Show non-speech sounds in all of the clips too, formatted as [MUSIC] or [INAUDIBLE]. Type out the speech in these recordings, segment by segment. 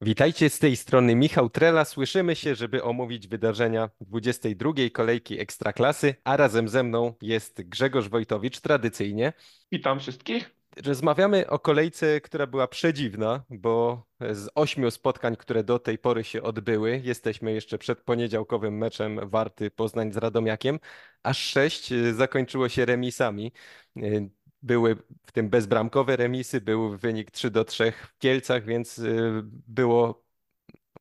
Witajcie z tej strony Michał Trela. Słyszymy się, żeby omówić wydarzenia 22. kolejki Ekstraklasy, a razem ze mną jest Grzegorz Wojtowicz tradycyjnie. Witam wszystkich. Rozmawiamy o kolejce, która była przedziwna, bo z ośmiu spotkań, które do tej pory się odbyły, jesteśmy jeszcze przed poniedziałkowym meczem Warty Poznań z Radomiakiem, aż sześć zakończyło się remisami. Były w tym bezbramkowe remisy, był wynik 3 do 3 w Kielcach, więc y, było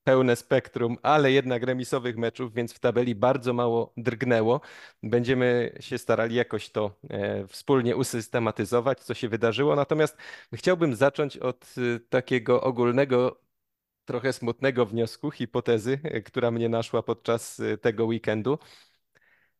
pełne spektrum, ale jednak remisowych meczów, więc w tabeli bardzo mało drgnęło. Będziemy się starali jakoś to e, wspólnie usystematyzować, co się wydarzyło. Natomiast chciałbym zacząć od y, takiego ogólnego, trochę smutnego wniosku, hipotezy, e, która mnie naszła podczas y, tego weekendu,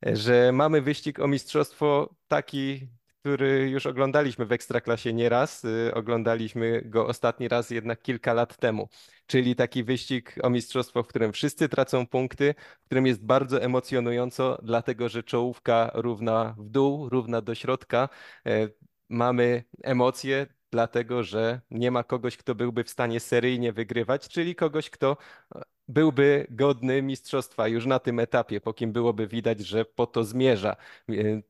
e, że mamy wyścig o mistrzostwo taki który już oglądaliśmy w Ekstraklasie nieraz. Y, oglądaliśmy go ostatni raz jednak kilka lat temu. Czyli taki wyścig o mistrzostwo, w którym wszyscy tracą punkty, w którym jest bardzo emocjonująco, dlatego że czołówka równa w dół, równa do środka. E, mamy emocje, dlatego że nie ma kogoś, kto byłby w stanie seryjnie wygrywać, czyli kogoś, kto byłby godny mistrzostwa już na tym etapie, po kim byłoby widać, że po to zmierza.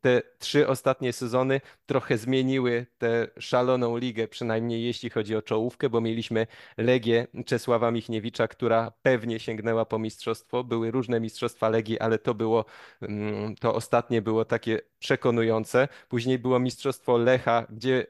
Te trzy ostatnie sezony trochę zmieniły tę szaloną ligę, przynajmniej jeśli chodzi o czołówkę, bo mieliśmy Legię Czesława Michniewicza, która pewnie sięgnęła po mistrzostwo. Były różne mistrzostwa Legii, ale to było, mm, to ostatnie było takie przekonujące. Później było mistrzostwo Lecha, gdzie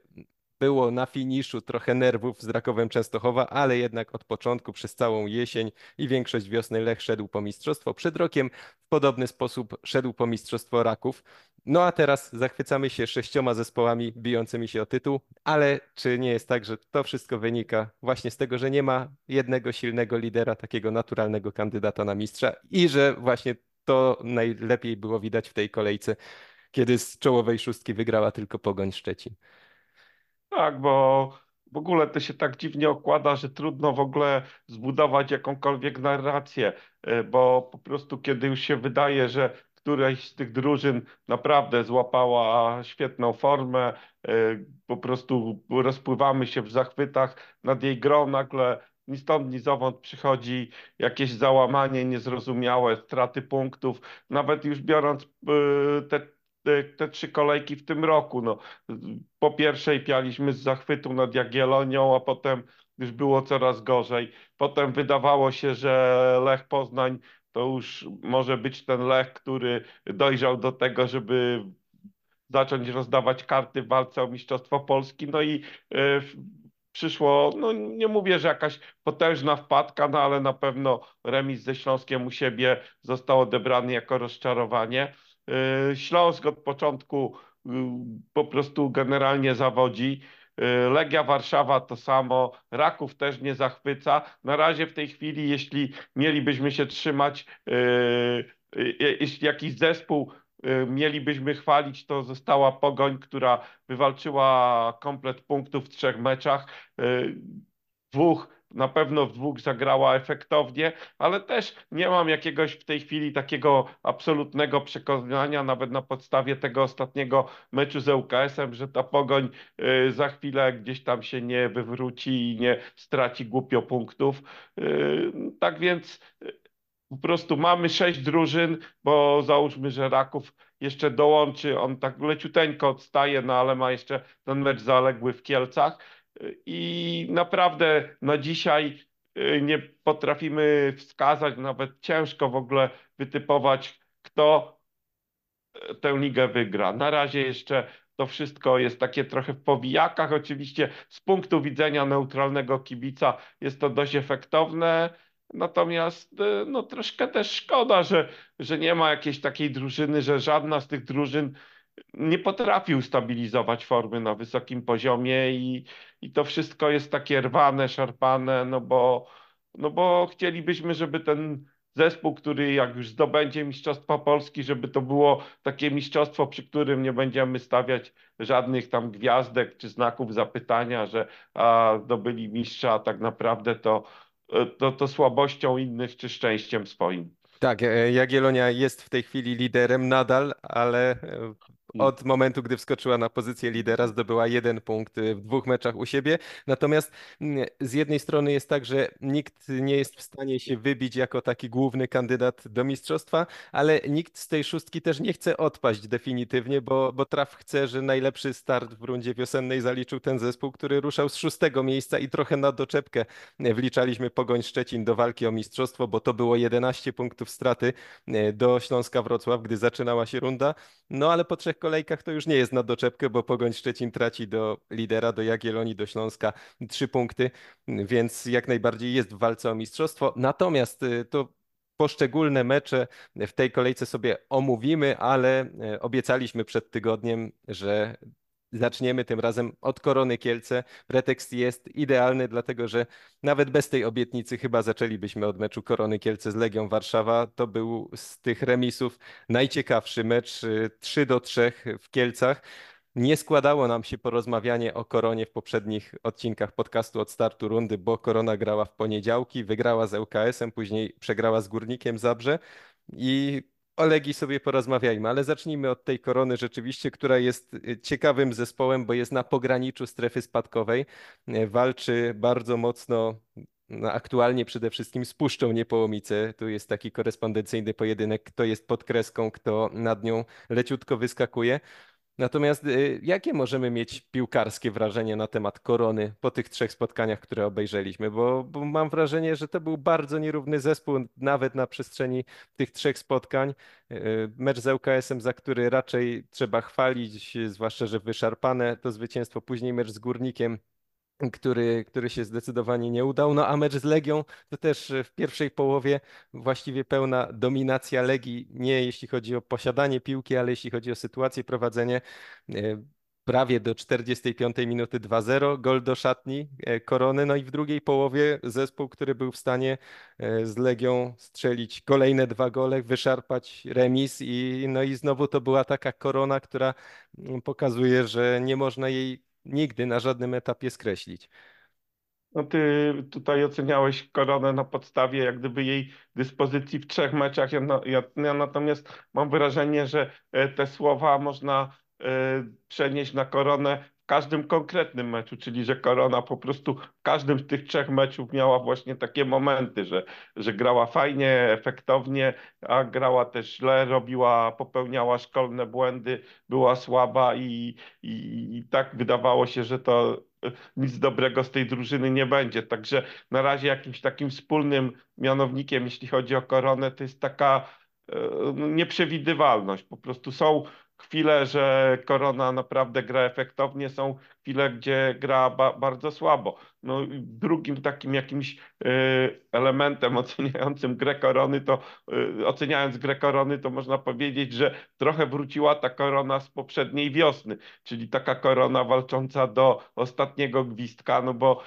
było na finiszu trochę nerwów z Rakowem Częstochowa, ale jednak od początku przez całą jesień i większość wiosny Lech szedł po mistrzostwo. Przed rokiem w podobny sposób szedł po mistrzostwo Raków. No a teraz zachwycamy się sześcioma zespołami bijącymi się o tytuł, ale czy nie jest tak, że to wszystko wynika właśnie z tego, że nie ma jednego silnego lidera, takiego naturalnego kandydata na mistrza i że właśnie to najlepiej było widać w tej kolejce, kiedy z czołowej szóstki wygrała tylko Pogoń Szczecin. Tak, bo w ogóle to się tak dziwnie okłada, że trudno w ogóle zbudować jakąkolwiek narrację, y, bo po prostu kiedy już się wydaje, że któraś z tych drużyn naprawdę złapała świetną formę, y, po prostu rozpływamy się w zachwytach nad jej grą, nagle ni stąd, ni zowąd przychodzi jakieś załamanie niezrozumiałe, straty punktów, nawet już biorąc y, te te, trzy kolejki w tym roku. No, po pierwszej pialiśmy z zachwytu nad Jagiellonią, a potem już było coraz gorzej. Potem wydawało się, że Lech Poznań to już może być ten Lech, który dojrzał do tego, żeby zacząć rozdawać karty w walce o Mistrzostwo Polski. No i y, przyszło, no nie mówię, że jakaś potężna wpadka, no ale na pewno remis ze Śląskiem u siebie został odebrany jako rozczarowanie. Y, Śląsk od początku y, po prostu generalnie zawodzi. Y, Legia Warszawa to samo, Raków też nie zachwyca. Na razie w tej chwili, jeśli mielibyśmy się trzymać, jeśli jakiś zespół mielibyśmy chwalić, to została Pogoń, która wywalczyła komplet punktów w trzech meczach. Dwóch na pewno w dwóch zagrała efektownie, ale też nie mam jakiegoś w tej chwili takiego absolutnego przekonania, nawet na podstawie tego ostatniego meczu z ŁKS-em, że ta pogoń y, za chwilę gdzieś tam się nie wywróci i nie straci głupio punktów. Y, tak więc y, po prostu mamy sześć drużyn, bo załóżmy, że Raków jeszcze dołączy, on tak leciuteńko odstaje, no ale ma jeszcze ten mecz zaległy w Kielcach i naprawdę na dzisiaj y, nie potrafimy wskazać, nawet ciężko w ogóle wytypować, kto y, tę ligę wygra. Na razie jeszcze to wszystko jest takie trochę w powijakach. Oczywiście z punktu widzenia neutralnego kibica jest to dość efektowne. Natomiast y, no, troszkę też szkoda, że, że nie ma jakiejś takiej drużyny, że żadna z tych drużyn nie potrafi ustabilizować formy na wysokim poziomie i, i to wszystko jest takie rwane, szarpane, no bo, no bo chcielibyśmy, żeby ten zespół, który jak już zdobędzie Mistrzostwa Polski, żeby to było takie mistrzostwo, przy którym nie będziemy stawiać żadnych tam gwiazdek czy znaków zapytania, że a, zdobyli mistrza, a tak naprawdę to, to, to słabością innych czy szczęściem swoim. Tak, e, Jagiellonia jest w tej chwili liderem nadal, ale e, od momentu, gdy wskoczyła na pozycję lidera, zdobyła jeden punkt w dwóch meczach u siebie. Natomiast mm, z jednej strony jest tak, że nikt nie jest w stanie się wybić jako taki główny kandydat do mistrzostwa, ale nikt z tej szóstki też nie chce odpaść definitywnie, bo, bo Traf chce, że najlepszy start w rundzie wiosennej zaliczył ten zespół, który ruszał z szóstego miejsca i trochę na doczepkę wliczaliśmy Pogoń Szczecin do walki o mistrzostwo, bo to było 11 punktów straty e, do Śląska Wrocław, gdy zaczynała się runda. No ale po trzech kolejkach to już nie jest na doczepkę, bo Pogoń Szczecin traci do lidera, do Jagiellonii, do Śląska trzy punkty, więc jak najbardziej jest w walce o mistrzostwo. Natomiast e, to poszczególne mecze w tej kolejce sobie omówimy, ale e, obiecaliśmy przed tygodniem, że zaczniemy tym razem od Korony Kielce. Pretekst jest idealny, dlatego że nawet bez tej obietnicy chyba zaczęlibyśmy od meczu Korony Kielce z Legią Warszawa. To był z tych remisów najciekawszy mecz 3 y, do 3 w Kielcach. Nie składało nam się porozmawianie o Koronie w poprzednich odcinkach podcastu od startu rundy, bo Korona grała w poniedziałki, wygrała z ŁKS-em, później przegrała z Górnikiem Zabrze i o Legii sobie porozmawiajmy, ale zacznijmy od tej korony rzeczywiście, która jest y, ciekawym zespołem, bo jest na pograniczu strefy spadkowej. Y, walczy bardzo mocno, no aktualnie przede wszystkim z Puszczą Niepołomice. Tu jest taki korespondencyjny pojedynek, kto jest pod kreską, kto nad nią leciutko wyskakuje. Natomiast y, jakie możemy mieć piłkarskie wrażenie na temat korony po tych trzech spotkaniach, które obejrzeliśmy? Bo, bo, mam wrażenie, że to był bardzo nierówny zespół, nawet na przestrzeni tych trzech spotkań. Y, mecz z ŁKS-em, za który raczej trzeba chwalić, zwłaszcza, że wyszarpane to zwycięstwo. Później mecz z Górnikiem który, który się zdecydowanie nie udał. No a mecz z Legią to też w pierwszej połowie właściwie pełna dominacja Legii, nie jeśli chodzi o posiadanie piłki, ale jeśli chodzi o sytuację, prowadzenie. E, prawie do 45 minuty 2-0, gol do szatni e, Korony, no i w drugiej połowie zespół, który był w stanie e, z Legią strzelić kolejne dwa gole, wyszarpać remis i no i znowu to była taka Korona, która mm, pokazuje, że nie można jej nigdy na żadnym etapie skreślić. No ty tutaj oceniałeś koronę na podstawie jak gdyby jej dyspozycji w trzech meczach. Ja, ja, ja natomiast mam wrażenie, że e, te słowa można y, przenieść na koronę w każdym konkretnym meczu, czyli że korona po prostu w każdym z tych trzech meczów miała właśnie takie momenty, że, że grała fajnie, efektownie, a grała też źle, robiła, popełniała szkolne błędy, była słaba i, i, i tak wydawało się, że to nic dobrego z tej drużyny nie będzie. Także na razie jakimś takim wspólnym mianownikiem, jeśli chodzi o koronę, to jest taka e, no, nieprzewidywalność. Po prostu są chwile, że Korona naprawdę gra efektownie, są chwile, gdzie gra ba bardzo słabo. No, drugim takim jakimś y, elementem [LAUGHS] oceniającym grę Korony, to y, oceniając grę Korony, to można powiedzieć, że trochę wróciła ta Korona z poprzedniej wiosny, czyli taka Korona walcząca do ostatniego gwizdka, no bo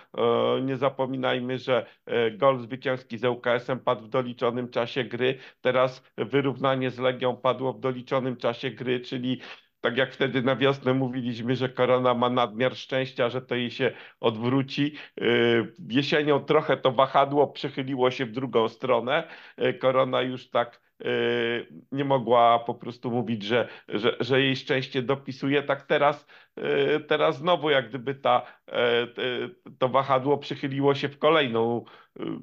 y, nie zapominajmy, że gol zwycięski z ŁKS-em padł w doliczonym czasie gry, teraz wyrównanie z Legią padło w doliczonym czasie gry, czyli tak jak wtedy na wiosnę mówiliśmy, że korona ma nadmiar szczęścia, że to jej się odwróci. Y, jesienią trochę to wahadło przechyliło się w drugą stronę. Y, korona już tak nie mogła po prostu mówić, że, że, że jej szczęście dopisuje. Tak teraz, teraz znowu jak gdyby ta, to wahadło przychyliło się w kolejną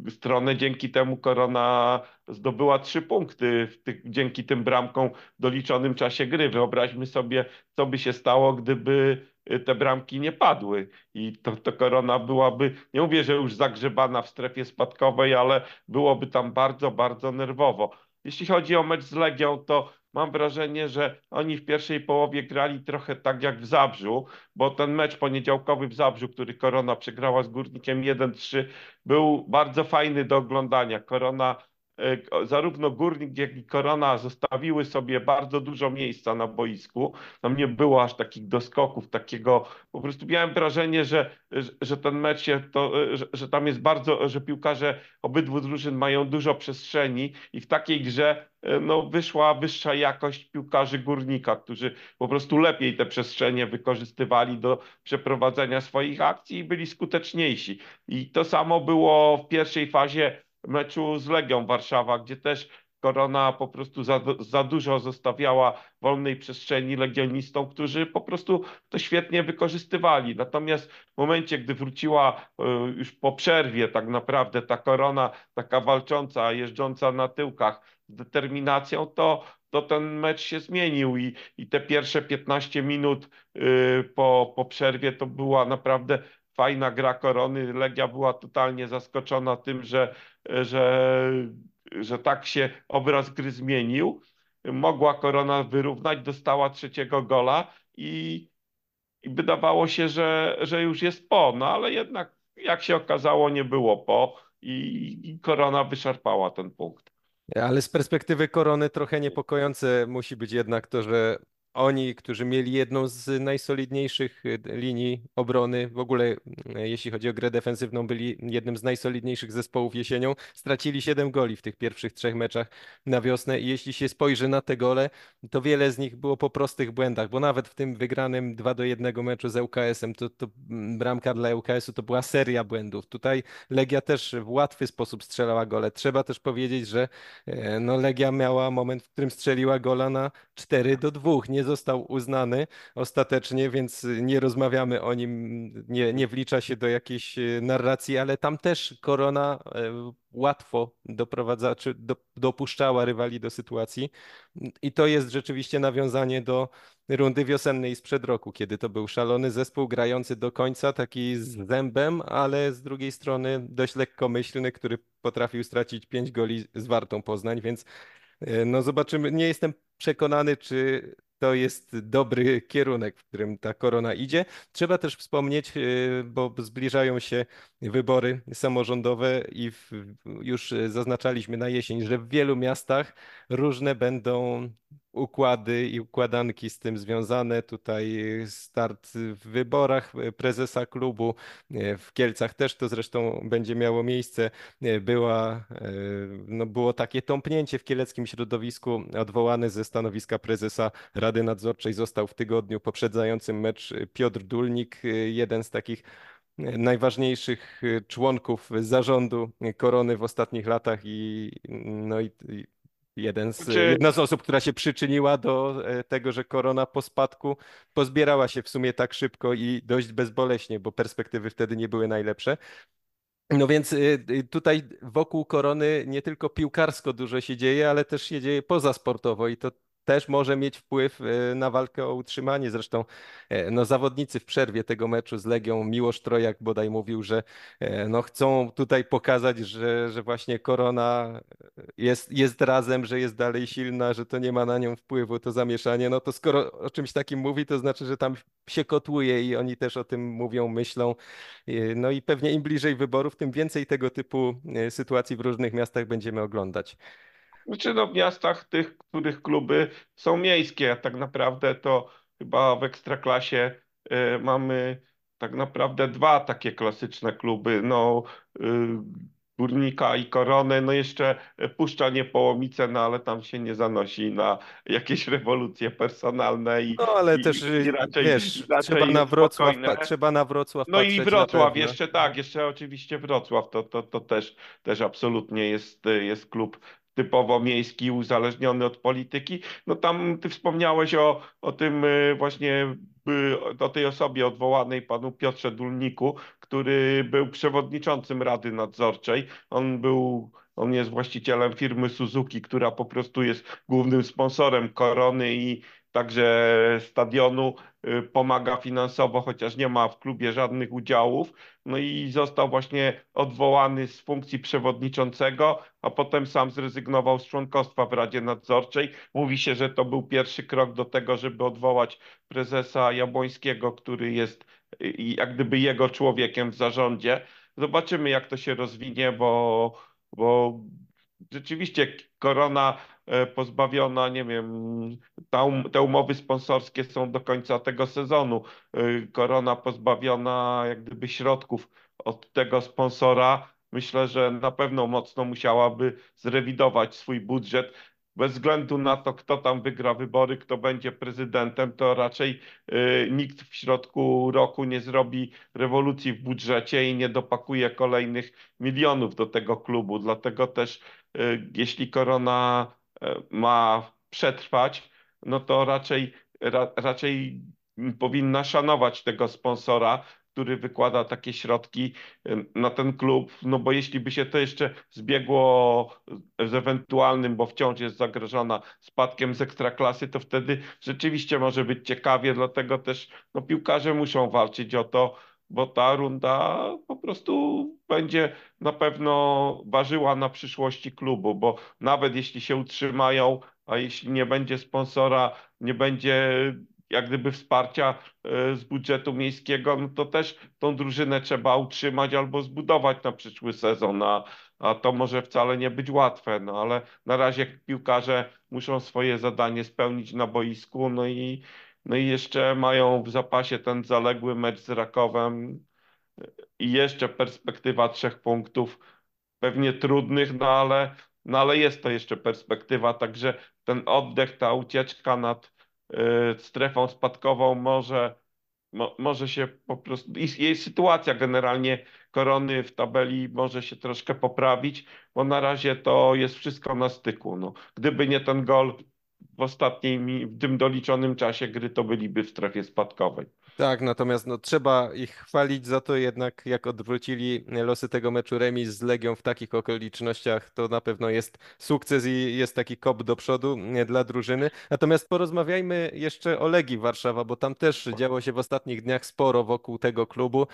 stronę. Dzięki temu Korona zdobyła trzy punkty tych, dzięki tym bramkom w doliczonym czasie gry. Wyobraźmy sobie, co by się stało, gdyby te bramki nie padły i to, to Korona byłaby, nie mówię, że już zagrzebana w strefie spadkowej, ale byłoby tam bardzo, bardzo nerwowo. Jeśli chodzi o mecz z Legią, to mam wrażenie, że oni w pierwszej połowie grali trochę tak jak w Zabrzu, bo ten mecz poniedziałkowy w Zabrzu, który Korona przegrała z Górnikiem 1-3, był bardzo fajny do oglądania. Korona zarówno Górnik, jak i Korona zostawiły sobie bardzo dużo miejsca na boisku. Tam nie było aż takich doskoków, takiego, po prostu miałem wrażenie, że, że ten mecz się, to, e, że, że tam jest bardzo, że piłkarze obydwu drużyn mają dużo przestrzeni i w takiej grze E, no, wyszła wyższa jakość piłkarzy górnika, którzy po prostu lepiej te przestrzenie wykorzystywali do przeprowadzenia swoich akcji i byli skuteczniejsi. I to samo było w pierwszej fazie meczu z Legią Warszawa, gdzie też Korona po prostu za, za dużo zostawiała wolnej przestrzeni legionistom, którzy po prostu to świetnie wykorzystywali. Natomiast w momencie, gdy wróciła e, już po przerwie tak naprawdę ta Korona, taka walcząca, jeżdżąca na tyłkach z determinacją, to to ten mecz się zmienił i, i te pierwsze 15 minut y, po, po przerwie to była naprawdę fajna gra Korony. Legia była totalnie zaskoczona tym, że, że, że tak się obraz gry zmienił. Mogła Korona wyrównać, dostała trzeciego gola i, i wydawało się, że, że już jest po, no ale jednak jak się okazało nie było po i, i Korona wyszarpała ten punkt. Ale z perspektywy korony trochę niepokojące musi być jednak to, że oni, którzy mieli jedną z najsolidniejszych y, linii obrony, w ogóle y, jeśli chodzi o grę defensywną, byli jednym z najsolidniejszych zespołów jesienią, stracili 7 goli w tych pierwszych trzech meczach na wiosnę i jeśli się spojrzy na te gole, to wiele z nich było po prostych błędach, bo nawet w tym wygranym 2 do 1 meczu z ŁKS-em, to, to mm, bramka dla ŁKS-u to była seria błędów. Tutaj Legia też w łatwy sposób strzelała gole. Trzeba też powiedzieć, że e, no, Legia miała moment, w którym strzeliła gola na 4 do 2. Nie został uznany ostatecznie, więc nie rozmawiamy o nim, nie, nie wlicza się do jakiejś e, narracji, ale tam też Korona e, łatwo doprowadza, czy do, dopuszczała rywali do sytuacji. I to jest rzeczywiście nawiązanie do rundy wiosennej sprzed roku, kiedy to był szalony zespół grający do końca, taki z zębem, ale z drugiej strony dość lekkomyślny, który potrafił stracić pięć goli z Wartą Poznań, więc e, no zobaczymy. Nie jestem przekonany, czy to jest dobry kierunek, w którym ta korona idzie. Trzeba też wspomnieć, y, bo zbliżają się wybory samorządowe i w, już zaznaczaliśmy na jesień, że w wielu miastach różne będą układy i układanki z tym związane. Tutaj start w wyborach prezesa klubu. W Kielcach też to zresztą będzie miało miejsce. Była, no było takie tąpnięcie w kieleckim środowisku. Odwołany ze stanowiska prezesa Rady Nadzorczej został w tygodniu poprzedzającym mecz Piotr Dulnik, jeden z takich najważniejszych członków zarządu Korony w ostatnich latach i, no i, Jeden z, Znaczy, jedna z osób, która się przyczyniła do e, tego, że korona po spadku pozbierała się w sumie tak szybko i dość bezboleśnie, bo perspektywy wtedy nie były najlepsze. No więc y, tutaj wokół korony nie tylko piłkarsko dużo się dzieje, ale też się dzieje pozasportowo i to też może mieć wpływ e, na walkę o utrzymanie. Zresztą e, no, zawodnicy w przerwie tego meczu z Legią, Miłosz Trojak bodaj mówił, że e, no, chcą tutaj pokazać, że, że właśnie korona jest, jest razem, że jest dalej silna, że to nie ma na nią wpływu, to zamieszanie. No to skoro o czymś takim mówi, to znaczy, że tam się kotuje i oni też o tym mówią, myślą. No i pewnie im bliżej wyborów, tym więcej tego typu sytuacji w różnych miastach będziemy oglądać. Znaczy no w miastach tych, których kluby są miejskie, a tak naprawdę to chyba w Ekstraklasie y, mamy tak naprawdę dwa takie klasyczne kluby, no y, Górnika i Koronę, no jeszcze Puszcza Niepołomice, no ale tam się nie zanosi na jakieś rewolucje personalne i, No ale i, też i raczej, wiesz, raczej trzeba na Wrocław, pa- trzeba na Wrocław No i Wrocław jeszcze, tak, jeszcze oczywiście Wrocław, to, to, to też, też absolutnie jest, jest klub typowo miejski, uzależniony od polityki. No tam ty wspomniałeś o, o tym y, właśnie, y, o tej osobie odwołanej, panu Piotrze Dulniku, który był przewodniczącym Rady Nadzorczej. On był on jest właścicielem firmy Suzuki, która po prostu jest głównym sponsorem Korony i także stadionu. Y, pomaga finansowo, chociaż nie ma w klubie żadnych udziałów. No i został właśnie odwołany z funkcji przewodniczącego, a potem sam zrezygnował z członkostwa w Radzie Nadzorczej. Mówi się, że to był pierwszy krok do tego, żeby odwołać prezesa Jabłońskiego, który jest y, jak gdyby jego człowiekiem w zarządzie. Zobaczymy, jak to się rozwinie, bo, bo rzeczywiście korona e, pozbawiona, nie wiem, um, te umowy sponsorskie są do końca tego sezonu. E, korona pozbawiona jak gdyby środków od tego sponsora. Myślę, że na pewno mocno musiałaby zrewidować swój budżet. Bez względu na to, kto tam wygra wybory, kto będzie prezydentem, to raczej y, nikt w środku roku nie zrobi rewolucji w budżecie i nie dopakuje kolejnych milionów do tego klubu. Dlatego też, y, jeśli korona y, ma przetrwać, no to raczej, ra, raczej powinna szanować tego sponsora, który wykłada takie środki na ten klub, no bo jeśli by się to jeszcze zbiegło z ewentualnym, bo wciąż jest zagrożona spadkiem z ekstraklasy, to wtedy rzeczywiście może być ciekawie, dlatego też no, piłkarze muszą walczyć o to, bo ta runda po prostu będzie na pewno ważyła na przyszłości klubu, bo nawet jeśli się utrzymają, a jeśli nie będzie sponsora, nie będzie jak gdyby wsparcia e, z budżetu miejskiego, no to też tą drużynę trzeba utrzymać albo zbudować na przyszły sezon, a, a to może wcale nie być łatwe, no ale na razie piłkarze muszą swoje zadanie spełnić na boisku, no i, no i jeszcze mają w zapasie ten zaległy mecz z Rakowem i jeszcze perspektywa trzech punktów, pewnie trudnych, no ale, no ale jest to jeszcze perspektywa, także ten oddech, ta ucieczka nad strefą spadkową może, mo, może się po prostu, jej sytuacja generalnie korony w tabeli może się troszkę poprawić, bo na razie to jest wszystko na styku. No, gdyby nie ten gol w ostatnim, w tym doliczonym czasie gry, to byliby w strefie spadkowej. Tak, natomiast no, trzeba ich chwalić za to jednak, jak odwrócili losy tego meczu remis z Legią w takich okolicznościach, to na pewno jest sukces i jest taki kop do przodu dla drużyny. Natomiast porozmawiajmy jeszcze o Legii Warszawa, bo tam też działo się w ostatnich dniach sporo wokół tego klubu.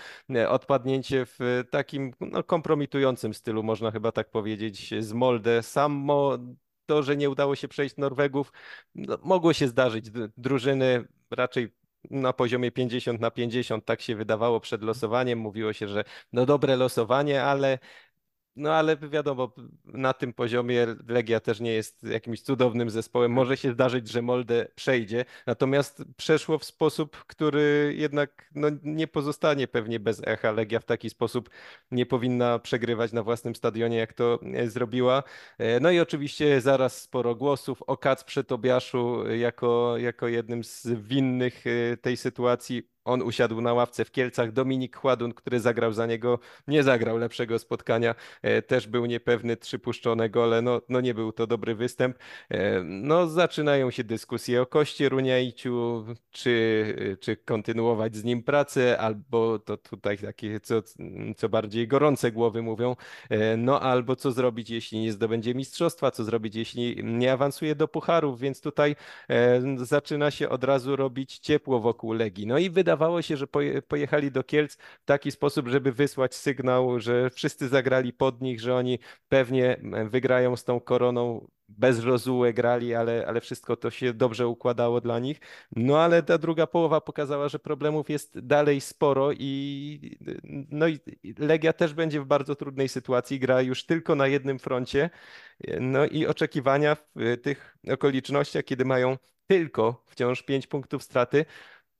Odpadnięcie w takim no, kompromitującym stylu, można chyba tak powiedzieć, z Molde. Samo to, że nie udało się przejść Norwegów, no, mogło się zdarzyć. Drużyny raczej na poziomie 50 na 50, tak się wydawało przed losowaniem. Mówiło się, że no dobre losowanie, ale no ale wiadomo, na tym poziomie Legia też nie jest jakimś cudownym zespołem. Może się zdarzyć, że Molde przejdzie, natomiast przeszło w sposób, który jednak no, nie pozostanie pewnie bez echa. Legia w taki sposób nie powinna przegrywać na własnym stadionie, jak to e, zrobiła. E, no i oczywiście zaraz sporo głosów o Kacprze Tobiaszu jako, jako jednym z winnych e, tej sytuacji. On usiadł na ławce w Kielcach. Dominik Chładun, który zagrał za niego, nie zagrał lepszego spotkania. E, też był niepewny, trzy puszczone gole. No, no nie był to dobry występ. E, no zaczynają się dyskusje o Koście Runiajciu, czy, czy kontynuować z nim pracę, albo to tutaj takie co, co bardziej gorące głowy mówią, e, no albo co zrobić, jeśli nie zdobędzie mistrzostwa, co zrobić, jeśli nie awansuje do pucharów, więc tutaj zaczyna się od razu robić ciepło wokół Legii. No i wydaje wydawało się, że pojechali do Kielc w taki sposób, żeby wysłać sygnał, że wszyscy zagrali pod nich, że oni pewnie wygrają z tą koroną bez rozułe grali, ale, ale wszystko to się dobrze układało dla nich. No ale ta druga połowa pokazała, że problemów jest dalej sporo i no i Legia też będzie w bardzo trudnej sytuacji, gra już tylko na jednym froncie. No i oczekiwania w tych okolicznościach, kiedy mają tylko wciąż 5 punktów straty,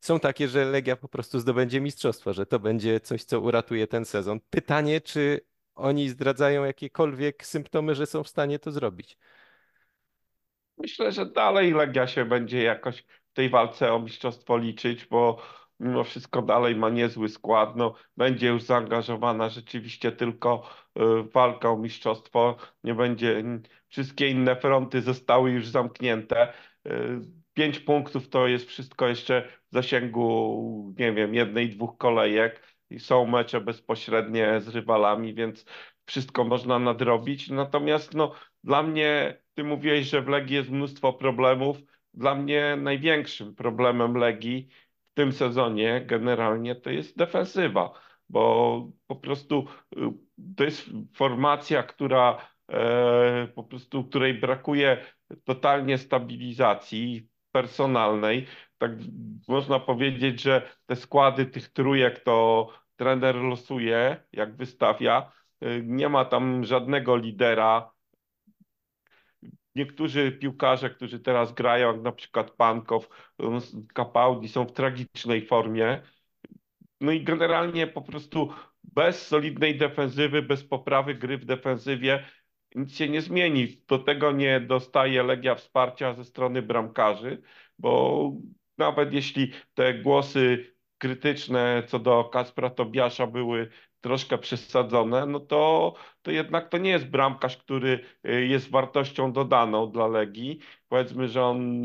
są takie, że Legia po prostu zdobędzie mistrzostwo, że to będzie coś, co uratuje ten sezon. Pytanie, czy oni zdradzają jakiekolwiek symptomy, że są w stanie to zrobić? Myślę, że dalej Legia się będzie jakoś w tej walce o mistrzostwo liczyć, bo mimo wszystko dalej ma niezły skład. No, będzie już zaangażowana rzeczywiście tylko y, w walkę o mistrzostwo. Nie będzie, wszystkie inne fronty zostały już zamknięte. Pięć punktów to jest wszystko jeszcze w zasięgu, nie wiem, jednej, dwóch kolejek i są mecze bezpośrednie z rywalami, więc wszystko można nadrobić. Natomiast no, dla mnie, ty mówiłeś, że w Legii jest mnóstwo problemów. Dla mnie największym problemem Legii w tym sezonie generalnie to jest defensywa, bo po prostu y, to jest formacja, która e, po prostu której brakuje totalnie stabilizacji personalnej. Tak można powiedzieć, że te składy tych trójek to trener losuje, jak wystawia. Y, nie ma tam żadnego lidera. Niektórzy piłkarze, którzy teraz grają, jak na przykład Pankow, Capaldi, są w tragicznej formie. No i generalnie po prostu bez solidnej defensywy, bez poprawy gry w defensywie nic się nie zmieni. Do tego nie dostaje Legia wsparcia ze strony bramkarzy, bo nawet jeśli te głosy krytyczne co do Kaspra Tobiasza były troszkę przesadzone, no to, to jednak to nie jest bramkarz, który y, jest wartością dodaną dla Legii. Powiedzmy, że on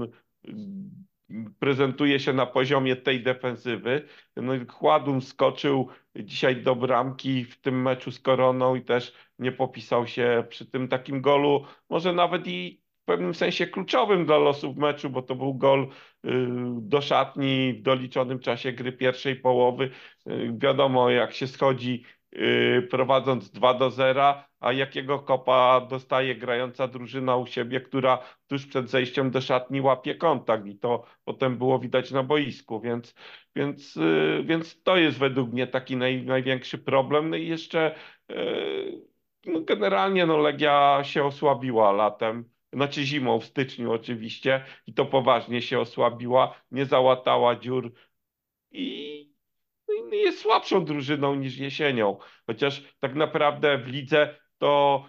prezentuje się na poziomie tej defensywy. No Chładun skoczył dzisiaj do bramki w tym meczu z Koroną i też nie popisał się przy tym takim golu, może nawet i w pewnym sensie kluczowym dla losów meczu, bo to był gol y, do szatni w doliczonym czasie gry pierwszej połowy. Y, wiadomo, jak się schodzi prowadząc 2 do 0, a jakiego kopa dostaje grająca drużyna u siebie, która tuż przed zejściem do szatni łapie kontakt. I to potem było widać na boisku, więc, więc, więc to jest według mnie taki naj, największy problem. No i jeszcze no generalnie no Legia się osłabiła latem. Znaczy zimą, w styczniu oczywiście, i to poważnie się osłabiła, nie załatała dziur. I jest słabszą drużyną niż jesienią. Chociaż tak naprawdę w lidze to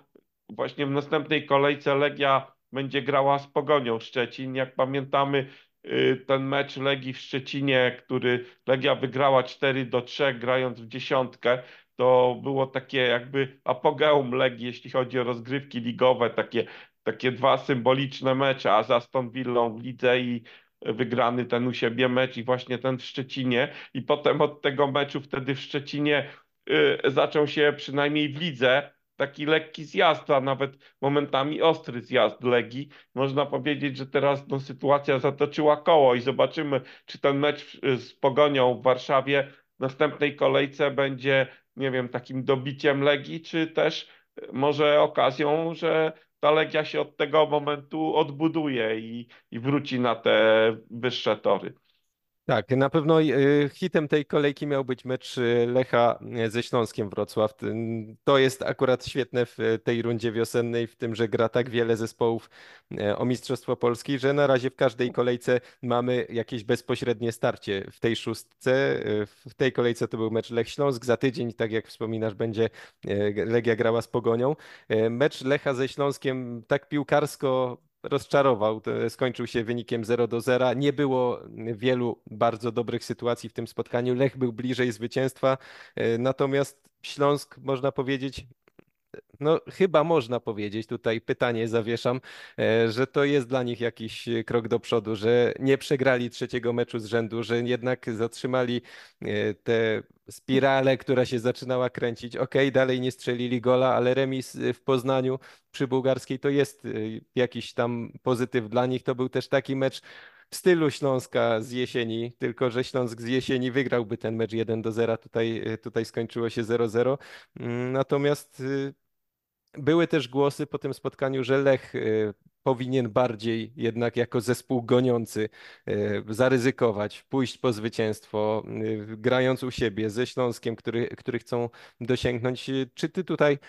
właśnie w następnej kolejce Legia będzie grała z Pogonią Szczecin. Jak pamiętamy, y, ten mecz Legii w Szczecinie, który Legia wygrała 4 do 3, grając w dziesiątkę, to było takie jakby apogeum Legii, jeśli chodzi o rozgrywki ligowe, takie takie dwa symboliczne mecze, a za Aston Villą w lidze i wygrany ten u siebie mecz i właśnie ten w Szczecinie i potem od tego meczu wtedy w Szczecinie y, zaczął się przynajmniej w lidze taki lekki zjazd, a nawet momentami ostry zjazd Legii. Można powiedzieć, że teraz no, sytuacja zatoczyła koło i zobaczymy, czy ten mecz z Pogonią w Warszawie w następnej kolejce będzie, nie wiem, takim dobiciem Legii, czy też może okazją, że ta Legia się od tego momentu odbuduje i, i wróci na te wyższe tory. Tak, na pewno y, hitem tej kolejki miał być mecz y, Lecha y, ze Śląskiem Wrocław. To jest akurat świetne w tej rundzie wiosennej, w tym, że gra tak wiele zespołów o Mistrzostwo Polski, że na razie w każdej kolejce mamy jakieś bezpośrednie starcie w tej szóstce. W tej kolejce to był mecz Lech Śląsk. Za tydzień, tak jak wspominasz, będzie Legia grała z Pogonią. Mecz Lecha ze Śląskiem tak piłkarsko rozczarował. Skończył się wynikiem 0 do 0. Nie było wielu bardzo dobrych sytuacji w tym spotkaniu. Lech był bliżej zwycięstwa, e, natomiast Śląsk, można powiedzieć, no chyba można powiedzieć, tutaj pytanie zawieszam, e, że to jest dla nich jakiś krok do przodu, że nie przegrali trzeciego meczu z rzędu, że jednak zatrzymali e, tę spiralę, która się zaczynała kręcić. Ok, dalej nie strzelili gola, ale remis w Poznaniu przy bułgarskiej to jest e, jakiś tam pozytyw dla nich. To był też taki mecz, w stylu Śląska z jesieni, tylko że Śląsk z jesieni wygrałby ten mecz 1 do 0, tutaj, tutaj skończyło się 0-0. Mm, natomiast były też głosy po tym spotkaniu, że Lech y, powinien bardziej jednak jako zespół goniący y, zaryzykować, pójść po zwycięstwo, y, grając u siebie ze Śląskiem, który, który chcą dosięgnąć. Czy ty tutaj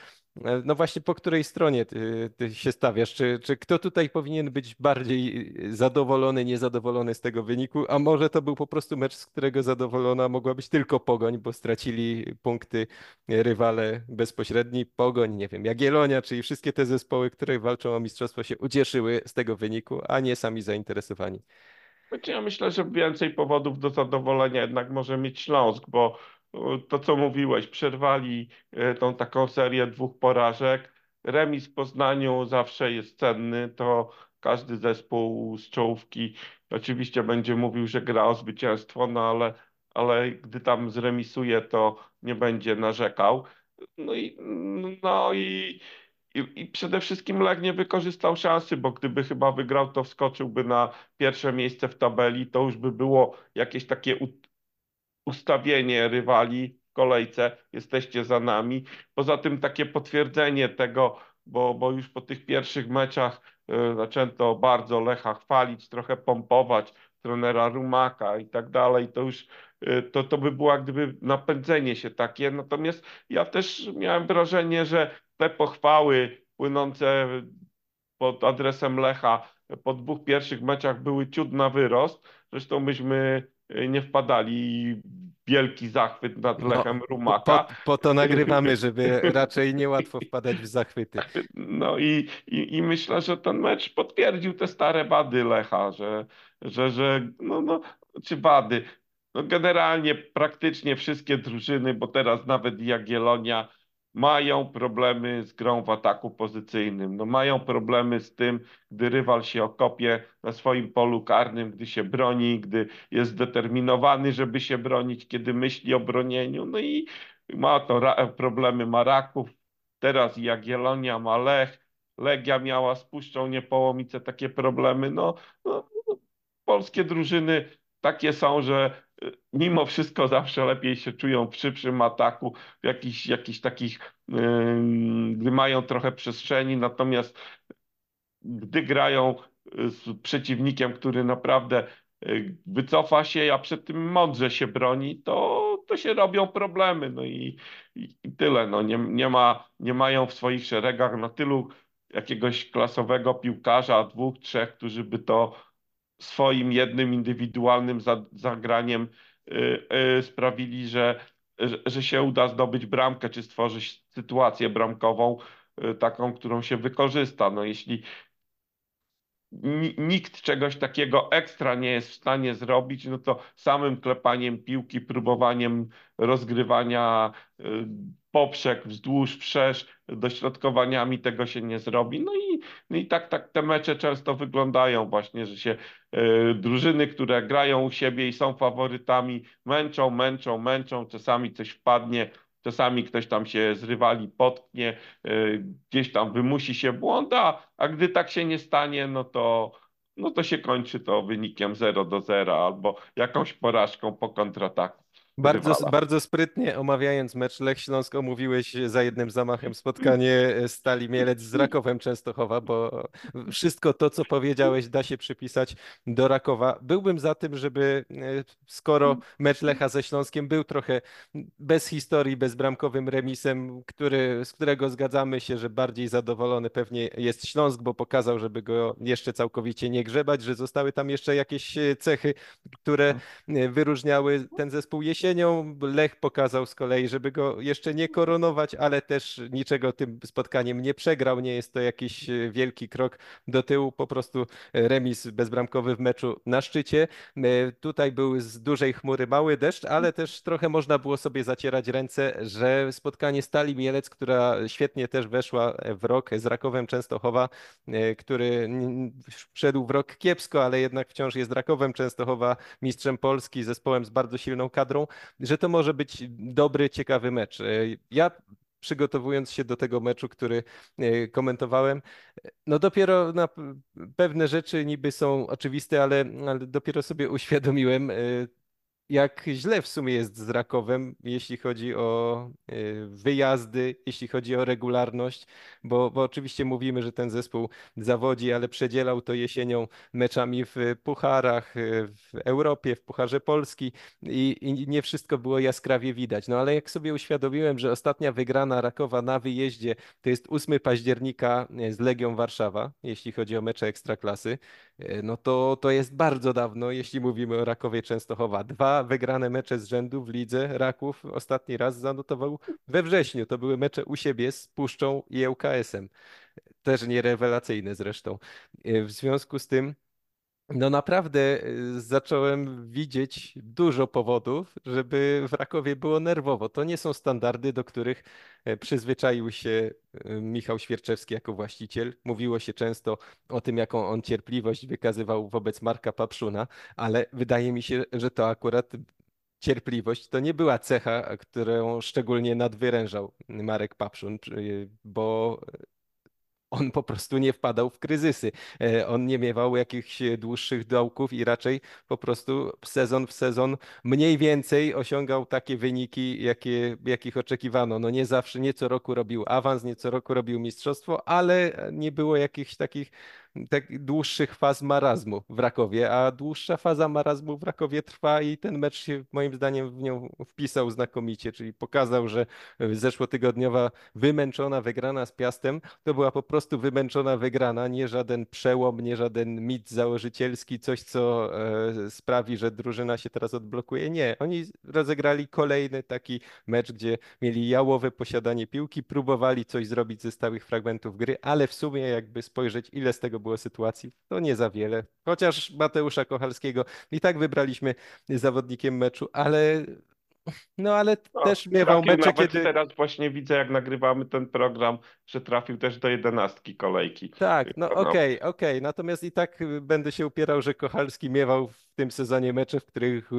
no właśnie po której stronie ty, ty, się stawiasz? Czy, czy kto tutaj powinien być bardziej zadowolony, niezadowolony z tego wyniku? A może to był po prostu mecz, z którego zadowolona mogła być tylko Pogoń, bo stracili punkty rywale bezpośredni. Pogoń, nie wiem, Jagiellonia, czyli wszystkie te zespoły, które walczą o mistrzostwo się ucieszyły z tego wyniku, a nie sami zainteresowani. Znaczy ja myślę, że więcej powodów do zadowolenia jednak może mieć Śląsk, bo to, co mówiłeś, przerwali e, tą taką serię dwóch porażek. Remis w Poznaniu zawsze jest cenny, to każdy zespół z czołówki oczywiście będzie mówił, że gra o zwycięstwo, no ale, ale gdy tam zremisuje, to nie będzie narzekał. No i, no i, i, i przede wszystkim Lech nie wykorzystał szansy, bo gdyby chyba wygrał, to wskoczyłby na pierwsze miejsce w tabeli, to już by było jakieś takie ustawienie rywali w kolejce, jesteście za nami. Poza tym takie potwierdzenie tego, bo, bo już po tych pierwszych meczach y, zaczęto bardzo Lecha chwalić, trochę pompować trenera Rumaka i tak dalej, to już y, to, to by było gdyby napędzenie się takie. Natomiast ja też miałem wrażenie, że te pochwały płynące pod adresem Lecha po dwóch pierwszych meczach były ciut na wyrost. Zresztą myśmy nie wpadali wielki zachwyt nad No, Lechem po, po, Rumaka. po to [LAUGHS] nagrywamy, żeby raczej niełatwo wpadać w zachwyty. [LAUGHS] No i, i, i myślę, że ten mecz potwierdził te stare wady Lecha, że, że, że no, no, czy wady. No generalnie praktycznie wszystkie drużyny, bo teraz nawet Jagiellonia mają problemy z grą w ataku pozycyjnym. No mają problemy z tym, gdy rywal się okopie na swoim polu karnym, gdy się broni, gdy jest zdeterminowany, żeby się bronić, kiedy myśli o bronieniu. No i ma to problemy Maraków, teraz Jagiellonia ma Lech, Legia miała z Niepołomice takie problemy. No, no, polskie drużyny takie są, że mimo wszystko zawsze lepiej się czują w szybszym ataku, w jakichś, takich, gdy mają trochę przestrzeni, natomiast gdy grają y, z przeciwnikiem, który naprawdę y, wycofa się, a przed tym mądrze się broni, to, to się robią problemy. No i, i, i tyle. No nie, nie, ma, nie mają w swoich szeregach na tylu jakiegoś klasowego piłkarza, dwóch, trzech, którzy by to swoim jednym indywidualnym zagraniem y, y, sprawili, że, że się uda zdobyć bramkę, czy stworzyć sytuację bramkową, y, taką, którą się wykorzysta. No jeśli nikt czegoś takiego ekstra nie jest w stanie zrobić, no to samym klepaniem piłki, próbowaniem rozgrywania poprzek, wzdłuż, wszerz, dośrodkowaniami tego się nie zrobi. No i, no i tak, tak te mecze często wyglądają właśnie, że się y, drużyny, które grają u siebie i są faworytami, męczą, męczą, męczą, czasami coś wpadnie, czasami ktoś tam się z rywali potknie, y, gdzieś tam wymusi się błąd, a, a gdy tak się nie stanie, no to no to się kończy to wynikiem 0 do 0 albo jakąś porażką po kontrataku. Bardzo, bardzo sprytnie omawiając mecz Lech Śląsk omówiłeś za jednym zamachem spotkanie Stali Mielec z Rakowem Częstochowa, bo wszystko to, co powiedziałeś, da się przypisać do Rakowa. Byłbym za tym, żeby e, skoro mecz Lecha ze Śląskiem był trochę bez historii, bezbramkowym remisem, który, z którego zgadzamy się, że bardziej zadowolony pewnie jest Śląsk, bo pokazał, żeby go jeszcze całkowicie nie grzebać, że zostały tam jeszcze jakieś e, cechy, które e, wyróżniały ten zespół. Jesienny jesienią Lech pokazał z kolei, żeby go jeszcze nie koronować, ale też niczego tym spotkaniem nie przegrał. Nie jest to jakiś e, wielki krok do tyłu, po prostu e, remis bezbramkowy w meczu na szczycie. E, tutaj był z dużej chmury mały deszcz, ale też trochę można było sobie zacierać ręce, że spotkanie Stali Mielec, która świetnie też weszła w rok z Rakowem Częstochowa, który wszedł w rok kiepsko, ale jednak wciąż jest Rakowem Częstochowa, mistrzem Polski, zespołem z bardzo silną kadrą, że to może być dobry, ciekawy mecz. E, ja przygotowując się do tego meczu, który e, komentowałem, no dopiero na pewne rzeczy niby są oczywiste, ale, ale dopiero sobie uświadomiłem e, jak źle w sumie jest z Rakowem, jeśli chodzi o y, wyjazdy, jeśli chodzi o regularność, bo, bo oczywiście mówimy, że ten zespół zawodzi, ale przedzielał to jesienią meczami w pucharach, y, w Europie, w Pucharze Polski i, i nie wszystko było jaskrawie widać. No ale jak sobie uświadomiłem, że ostatnia wygrana Rakowa na wyjeździe to jest 8 października y, z Legią Warszawa, jeśli chodzi o mecze Ekstraklasy, no to, to jest bardzo dawno, jeśli mówimy o Rakowie Częstochowa. Dwa wygrane mecze z rzędu w lidze Raków ostatni raz zanotował we wrześniu. To były mecze u siebie z Puszczą i ŁKS-em. Też nierewelacyjne zresztą. E, w związku z tym no naprawdę y, zacząłem widzieć dużo powodów, żeby w Rakowie było nerwowo. To nie są standardy, do których e, przyzwyczaił się y, Michał Świerczewski jako właściciel. Mówiło się często o tym, jaką on cierpliwość wykazywał wobec Marka Papszuna, ale wydaje mi się, że to akurat cierpliwość to nie była cecha, którą szczególnie nadwyrężał Marek Papszun, bo on po prostu nie wpadał w kryzysy. E, on nie miewał jakichś dłuższych dołków i raczej po prostu sezon w sezon mniej więcej osiągał takie wyniki, jakie, jakich oczekiwano. No nie zawsze, nie co roku robił awans, nie co roku robił mistrzostwo, ale nie było jakichś takich tak dłuższych faz marazmu w Rakowie, a dłuższa faza marazmu w Rakowie trwa i ten mecz się moim zdaniem w nią wpisał znakomicie, czyli pokazał, że zeszłotygodniowa wymęczona wygrana z Piastem to była po prostu wymęczona wygrana, nie żaden przełom, nie żaden mit założycielski, coś co e, sprawi, że drużyna się teraz odblokuje. Nie, oni rozegrali kolejny taki mecz, gdzie mieli jałowe posiadanie piłki, próbowali coś zrobić ze stałych fragmentów gry, ale w sumie jakby spojrzeć, ile z tego było sytuacji, to nie za wiele. Chociaż Mateusza Kochalskiego i tak wybraliśmy zawodnikiem meczu, ale no ale No, też miewał mecze, kiedy teraz właśnie widzę, jak nagrywamy ten program, że trafił też do jedenastki kolejki. Tak, no No, okej, okej. Natomiast i tak będę się upierał, że Kochalski miewał w tym sezonie mecze, w których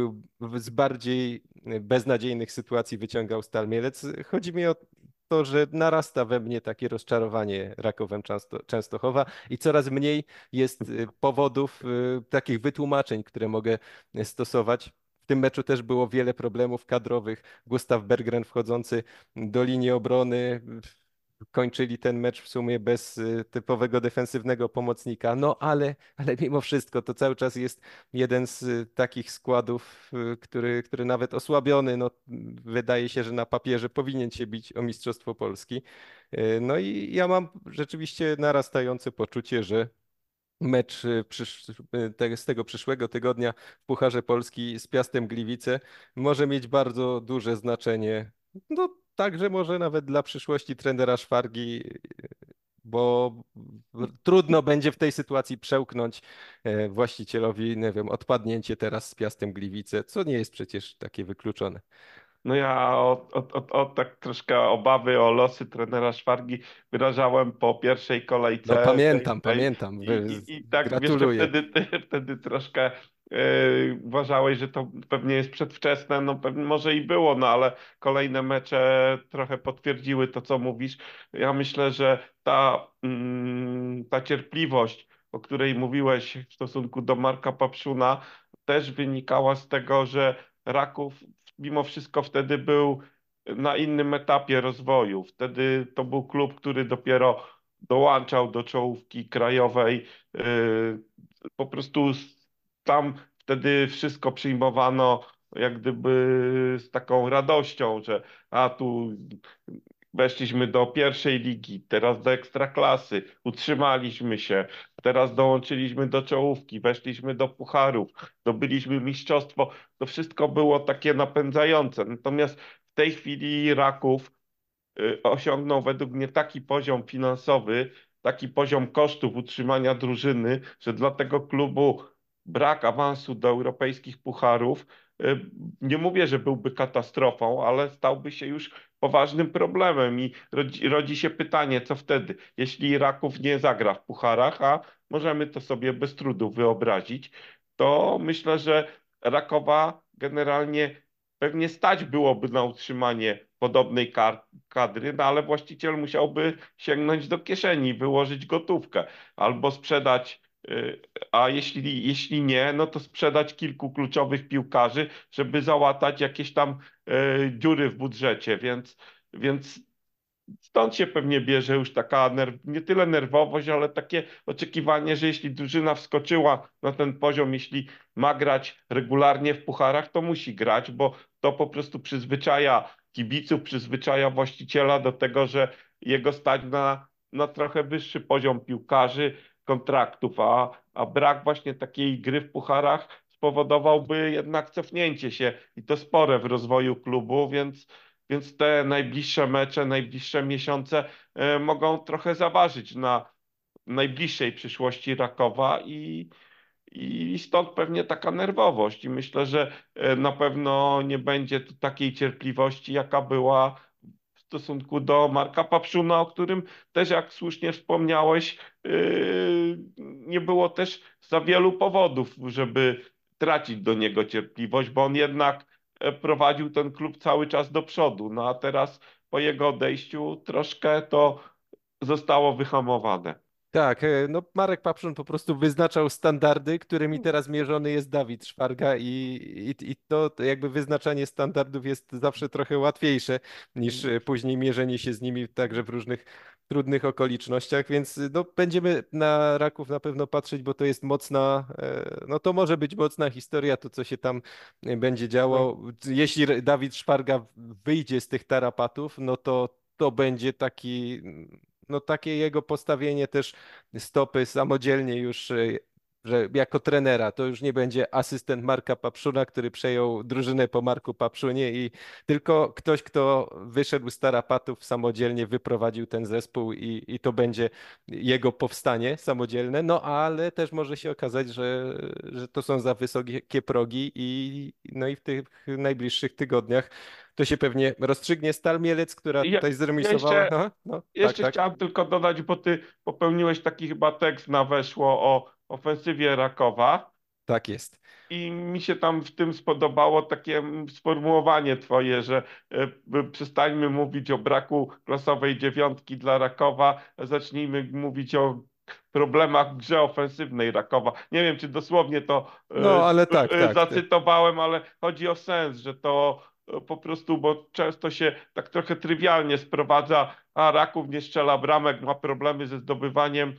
z bardziej beznadziejnych sytuacji wyciągał Stal Mielec. Chodzi mi o to, że narasta we mnie takie rozczarowanie Rakowem Często, Częstochowa i coraz mniej jest y, powodów, y, takich wytłumaczeń, które mogę y, stosować. W tym meczu też było wiele problemów kadrowych. Gustaw Berggren wchodzący do linii obrony kończyli ten mecz w sumie bez y, typowego defensywnego pomocnika. No ale, ale mimo wszystko to cały czas jest jeden z y, takich składów, y, który, który nawet osłabiony, no, wydaje się, że na papierze powinien się bić o Mistrzostwo Polski. No i ja mam rzeczywiście narastające poczucie, że mecz z tego przyszłego tygodnia w Pucharze Polski z Piastem Gliwice może mieć bardzo duże znaczenie. No, także może nawet dla przyszłości trenera Szwargi, bo trudno będzie w tej sytuacji przełknąć e, właścicielowi, nie wiem, odpadnięcie teraz z Piastem Gliwice, co nie jest przecież takie wykluczone. No ja o, o, o, o tak troszkę obawy o losy trenera Szwargi wyrażałem po pierwszej kolejce. No pamiętam, tej- pamiętam. I, i, i tak wiesz, wtedy, [LAUGHS] wtedy troszkę yy, uważałeś, że to pewnie jest przedwczesne, no pewnie może i było, no ale kolejne mecze trochę potwierdziły to, co mówisz. Ja myślę, że ta, mm, ta cierpliwość, o której mówiłeś w stosunku do Marka Papszuna, też wynikała z tego, że Raków mimo wszystko wtedy był na innym etapie rozwoju. Wtedy to był klub, który dopiero dołączał do czołówki krajowej. Yy, Po prostu tam wtedy wszystko przyjmowano jak gdyby z taką radością, że a tu weszliśmy do pierwszej ligi, teraz do ekstraklasy, utrzymaliśmy się, teraz dołączyliśmy do czołówki, weszliśmy do pucharów, zdobyliśmy mistrzostwo. To wszystko było takie napędzające. Natomiast w tej chwili Raków y, osiągnął według mnie taki poziom finansowy, taki poziom kosztów utrzymania drużyny, że dla tego klubu brak awansu do europejskich pucharów, y, nie mówię, że byłby katastrofą, ale stałby się już poważnym problemem i rodzi, rodzi się pytanie, co wtedy, jeśli Raków nie zagra w pucharach, a możemy to sobie bez trudu wyobrazić, to myślę, że Rakowa generalnie pewnie stać byłoby na utrzymanie podobnej kadry, no ale właściciel musiałby sięgnąć do kieszeni, wyłożyć gotówkę albo sprzedać, a jeśli, jeśli nie, no to sprzedać kilku kluczowych piłkarzy, żeby załatać jakieś tam y, dziury w budżecie, więc, więc Stąd się pewnie bierze już taka nie tyle nerwowość, ale takie oczekiwanie, że jeśli drużyna wskoczyła na ten poziom, jeśli ma grać regularnie w pucharach, to musi grać, bo to po prostu przyzwyczaja kibiców, przyzwyczaja właściciela do tego, że jego stać na, na trochę wyższy poziom piłkarzy, kontraktów, a, a brak właśnie takiej gry w pucharach spowodowałby jednak cofnięcie się i to spore w rozwoju klubu, więc więc te najbliższe mecze, najbliższe miesiące e, mogą trochę zaważyć na najbliższej przyszłości Rakowa i, i stąd pewnie taka nerwowość. I myślę, że e, na pewno nie będzie tu takiej cierpliwości, jaka była stosunku do Marka Papszuna, o którym też, jak słusznie wspomniałeś, yy, nie było też za wielu powodów, żeby tracić do niego cierpliwość, bo on jednak e, prowadził ten klub cały czas do przodu. No a teraz po jego odejściu troszkę to zostało wyhamowane. Tak, e, no Marek Papszun po prostu wyznaczał standardy, którymi teraz mierzony jest Dawid Szwarga i, i, i to jakby wyznaczanie standardów jest zawsze trochę łatwiejsze niż e, później mierzenie się z nimi także w różnych trudnych okolicznościach, więc no, będziemy na Raków na pewno patrzeć, bo to jest mocna, e, no to może być mocna historia, to co się tam będzie działo. Jeśli Dawid Szparga wyjdzie z tych tarapatów, no to to będzie taki no takie jego postawienie też stopy samodzielnie już e, że jako trenera to już nie będzie asystent Marka Papszuna, który przejął drużynę po Marku Papszunie i tylko ktoś, kto wyszedł z tarapatów samodzielnie, wyprowadził ten zespół i, i to będzie jego powstanie samodzielne, no ale też może się okazać, że, że to są za wysokie progi i no i w tych najbliższych tygodniach to się pewnie rozstrzygnie. Stal Mielec, która Ja, tutaj zremisowała. jeszcze, Aha, no, tak, jeszcze tak, chciałem tylko dodać, bo ty popełniłeś taki chyba tekst na weszło o ofensywie Rakowa. tak jest. I mi się tam w tym spodobało takie sformułowanie twoje, że e, przestańmy mówić o braku klasowej dziewiątki dla Rakowa, zacznijmy mówić o problemach w grze ofensywnej Rakowa. Nie wiem, czy dosłownie to No, ale tak, e, e, tak. zacytowałem, ale chodzi o sens, że to e, po prostu, bo często się tak trochę trywialnie sprowadza, a Raków nie strzela bramek, ma problemy ze zdobywaniem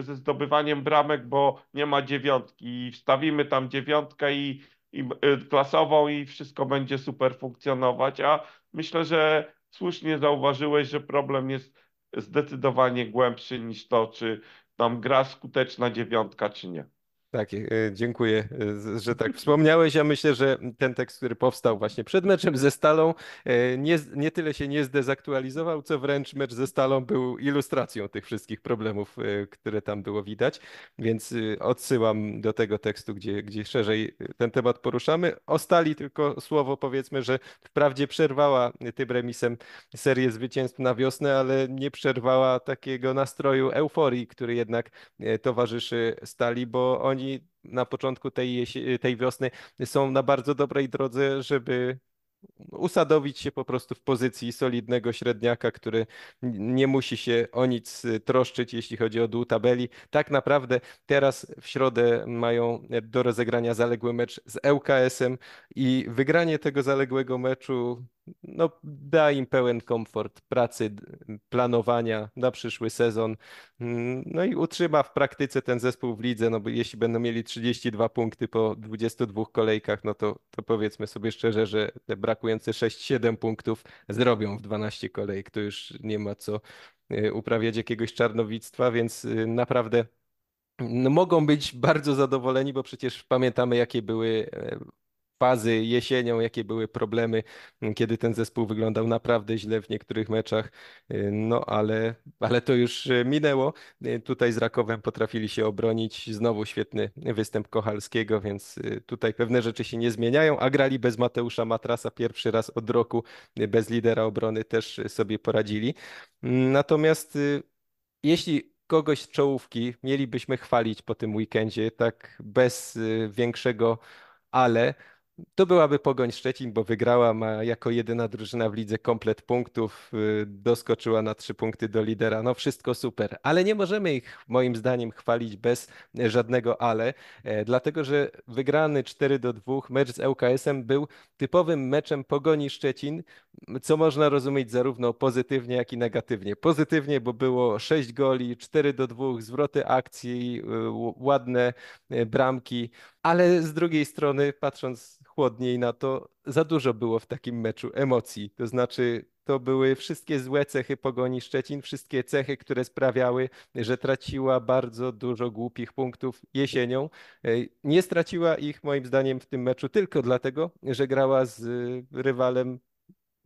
ze zdobywaniem bramek, bo nie ma dziewiątki. I wstawimy tam dziewiątkę i, i yy, klasową i wszystko będzie super funkcjonować. A myślę, że słusznie zauważyłeś, że problem jest zdecydowanie głębszy niż to, czy tam gra skuteczna dziewiątka, czy nie. Tak, e, dziękuję, e, że tak wspomniałeś. Ja myślę, że ten tekst, który powstał właśnie przed meczem ze Stalą, e, nie, nie tyle się nie zdezaktualizował, co wręcz mecz ze Stalą był ilustracją tych wszystkich problemów, które tam było widać. Więc odsyłam do tego tekstu, gdzie, gdzie szerzej ten temat poruszamy. O Stali tylko słowo powiedzmy, że wprawdzie przerwała tym remisem serię zwycięstw na wiosnę, ale nie przerwała takiego nastroju euforii, który jednak towarzyszy Stali, bo oni oni na początku tej, tej wiosny są na bardzo dobrej drodze, żeby usadowić się po prostu w pozycji solidnego średniaka, który nie musi się o nic troszczyć, jeśli chodzi o dół tabeli. Tak naprawdę teraz w środę mają do rozegrania zaległy mecz z ŁKS-em i wygranie tego zaległego meczu no, da im pełen komfort pracy, planowania na przyszły sezon. Mm, no i utrzyma w praktyce ten zespół w lidze, no bo jeśli będą mieli 32 punkty po 22 kolejkach, no to, to powiedzmy sobie szczerze, że te brakujące 6-7 punktów zrobią w 12 kolejek. To już nie ma co y, uprawiać jakiegoś czarnowictwa, więc y, naprawdę no, mogą być bardzo zadowoleni, bo przecież pamiętamy, jakie były e, fazy jesienią, jakie były problemy, kiedy ten zespół wyglądał naprawdę źle w niektórych meczach. No ale, ale to już minęło. Tutaj z Rakowem potrafili się obronić. Znowu świetny występ Kochalskiego, więc tutaj pewne rzeczy się nie zmieniają, a grali bez Mateusza Matrasa pierwszy raz od roku, bez lidera obrony też sobie poradzili. Natomiast jeśli kogoś z czołówki mielibyśmy chwalić po tym weekendzie, tak bez większego ale, to byłaby Pogoń Szczecin, bo wygrała, ma jako jedyna drużyna w lidze komplet punktów, y, doskoczyła na trzy punkty do lidera. No wszystko super, ale nie możemy ich moim zdaniem chwalić bez żadnego ale, e, dlatego że wygrany 4 do 2 mecz z ŁKS-em był typowym meczem Pogoni Szczecin, co można rozumieć zarówno pozytywnie, jak i negatywnie. Pozytywnie, bo było 6 goli, 4 do 2, zwroty akcji, y, ładne y, bramki, ale z drugiej strony, patrząc chłodniej na to, za dużo było w takim meczu emocji. To znaczy, to były wszystkie złe cechy Pogoni Szczecin, wszystkie cechy, które sprawiały, że traciła bardzo dużo głupich punktów jesienią. E, nie straciła ich moim zdaniem w tym meczu tylko dlatego, że grała z rywalem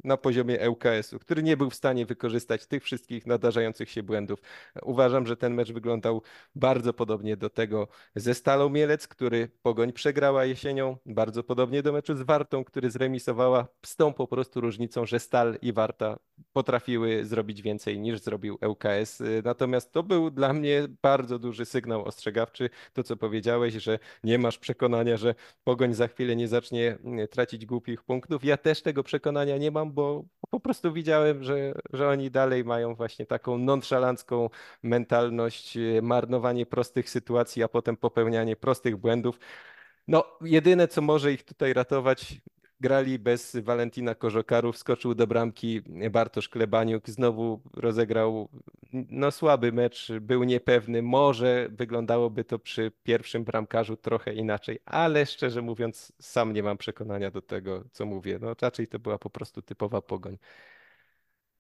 na poziomie ŁKS-u, który nie był w stanie wykorzystać tych wszystkich nadarzających się błędów. Uważam, że ten mecz wyglądał bardzo podobnie do tego ze Stalą Mielec, który Pogoń przegrała jesienią, bardzo podobnie do meczu z Wartą, który zremisowała z tą po prostu różnicą, że Stal i Warta potrafiły zrobić więcej niż zrobił ŁKS. Natomiast to był dla mnie bardzo duży sygnał ostrzegawczy, to co powiedziałeś, że nie masz przekonania, że Pogoń za chwilę nie zacznie tracić głupich punktów. Ja też tego przekonania nie mam, bo po prostu widziałem, że, że oni dalej mają właśnie taką nonszalancką mentalność, e, marnowanie prostych sytuacji, a potem popełnianie prostych błędów. No, jedyne, co może ich tutaj ratować, grali bez Valentina Korzokaru, wskoczył do bramki Bartosz Klebaniuk, znowu rozegrał no słaby mecz, był niepewny, może wyglądałoby to przy pierwszym bramkarzu trochę inaczej, ale szczerze mówiąc sam nie mam przekonania do tego, co mówię, no raczej to była po prostu typowa pogoń.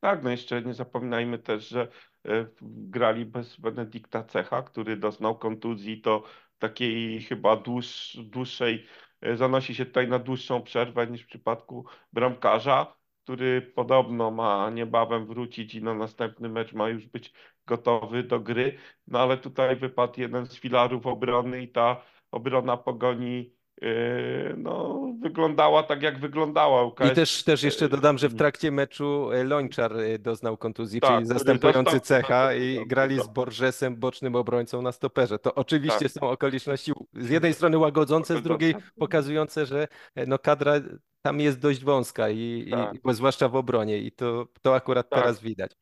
Tak, no jeszcze nie zapominajmy też, że e, grali bez Benedykta Cecha, który doznał kontuzji, to takiej chyba dłuż, dłuższej, zanosi się tutaj na dłuższą przerwę niż w przypadku bramkarza, który podobno ma niebawem wrócić i na następny mecz ma już być gotowy do gry. No ale tutaj wypadł jeden z filarów obrony i ta obrona pogoni no, wyglądała tak, jak wyglądała. I też, też jeszcze dodam, że w yy, trakcie meczu e, Lończar doznał kontuzji, tak, czyli zastępujący cecha i grali z został. Borgesem, bocznym obrońcą na stoperze. To oczywiście Tak. są okoliczności z jednej strony łagodzące, z drugiej pokazujące, że no, kadra tam jest dość wąska, i, Tak. i zwłaszcza w obronie i to, to akurat Tak. teraz widać.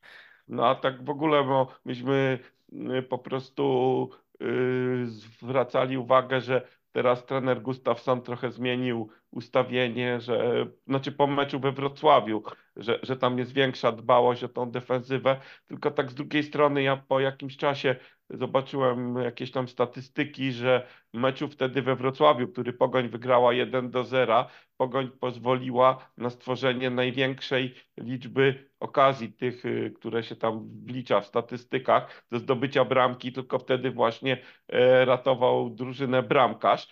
No a tak w ogóle, bo myśmy po prostu zwracali uwagę, że teraz trener Gustafsson trochę zmienił ustawienie, że znaczy po meczu we Wrocławiu, że, że tam jest większa dbałość o tą defensywę, tylko tak z drugiej strony ja po jakimś czasie zobaczyłem jakieś tam statystyki, że meczu wtedy we Wrocławiu, który Pogoń wygrała 1 do 0, Pogoń pozwoliła na stworzenie największej liczby okazji, tych, y, które się tam wlicza w statystykach, do zdobycia bramki, tylko wtedy właśnie e, ratował drużynę bramkarz.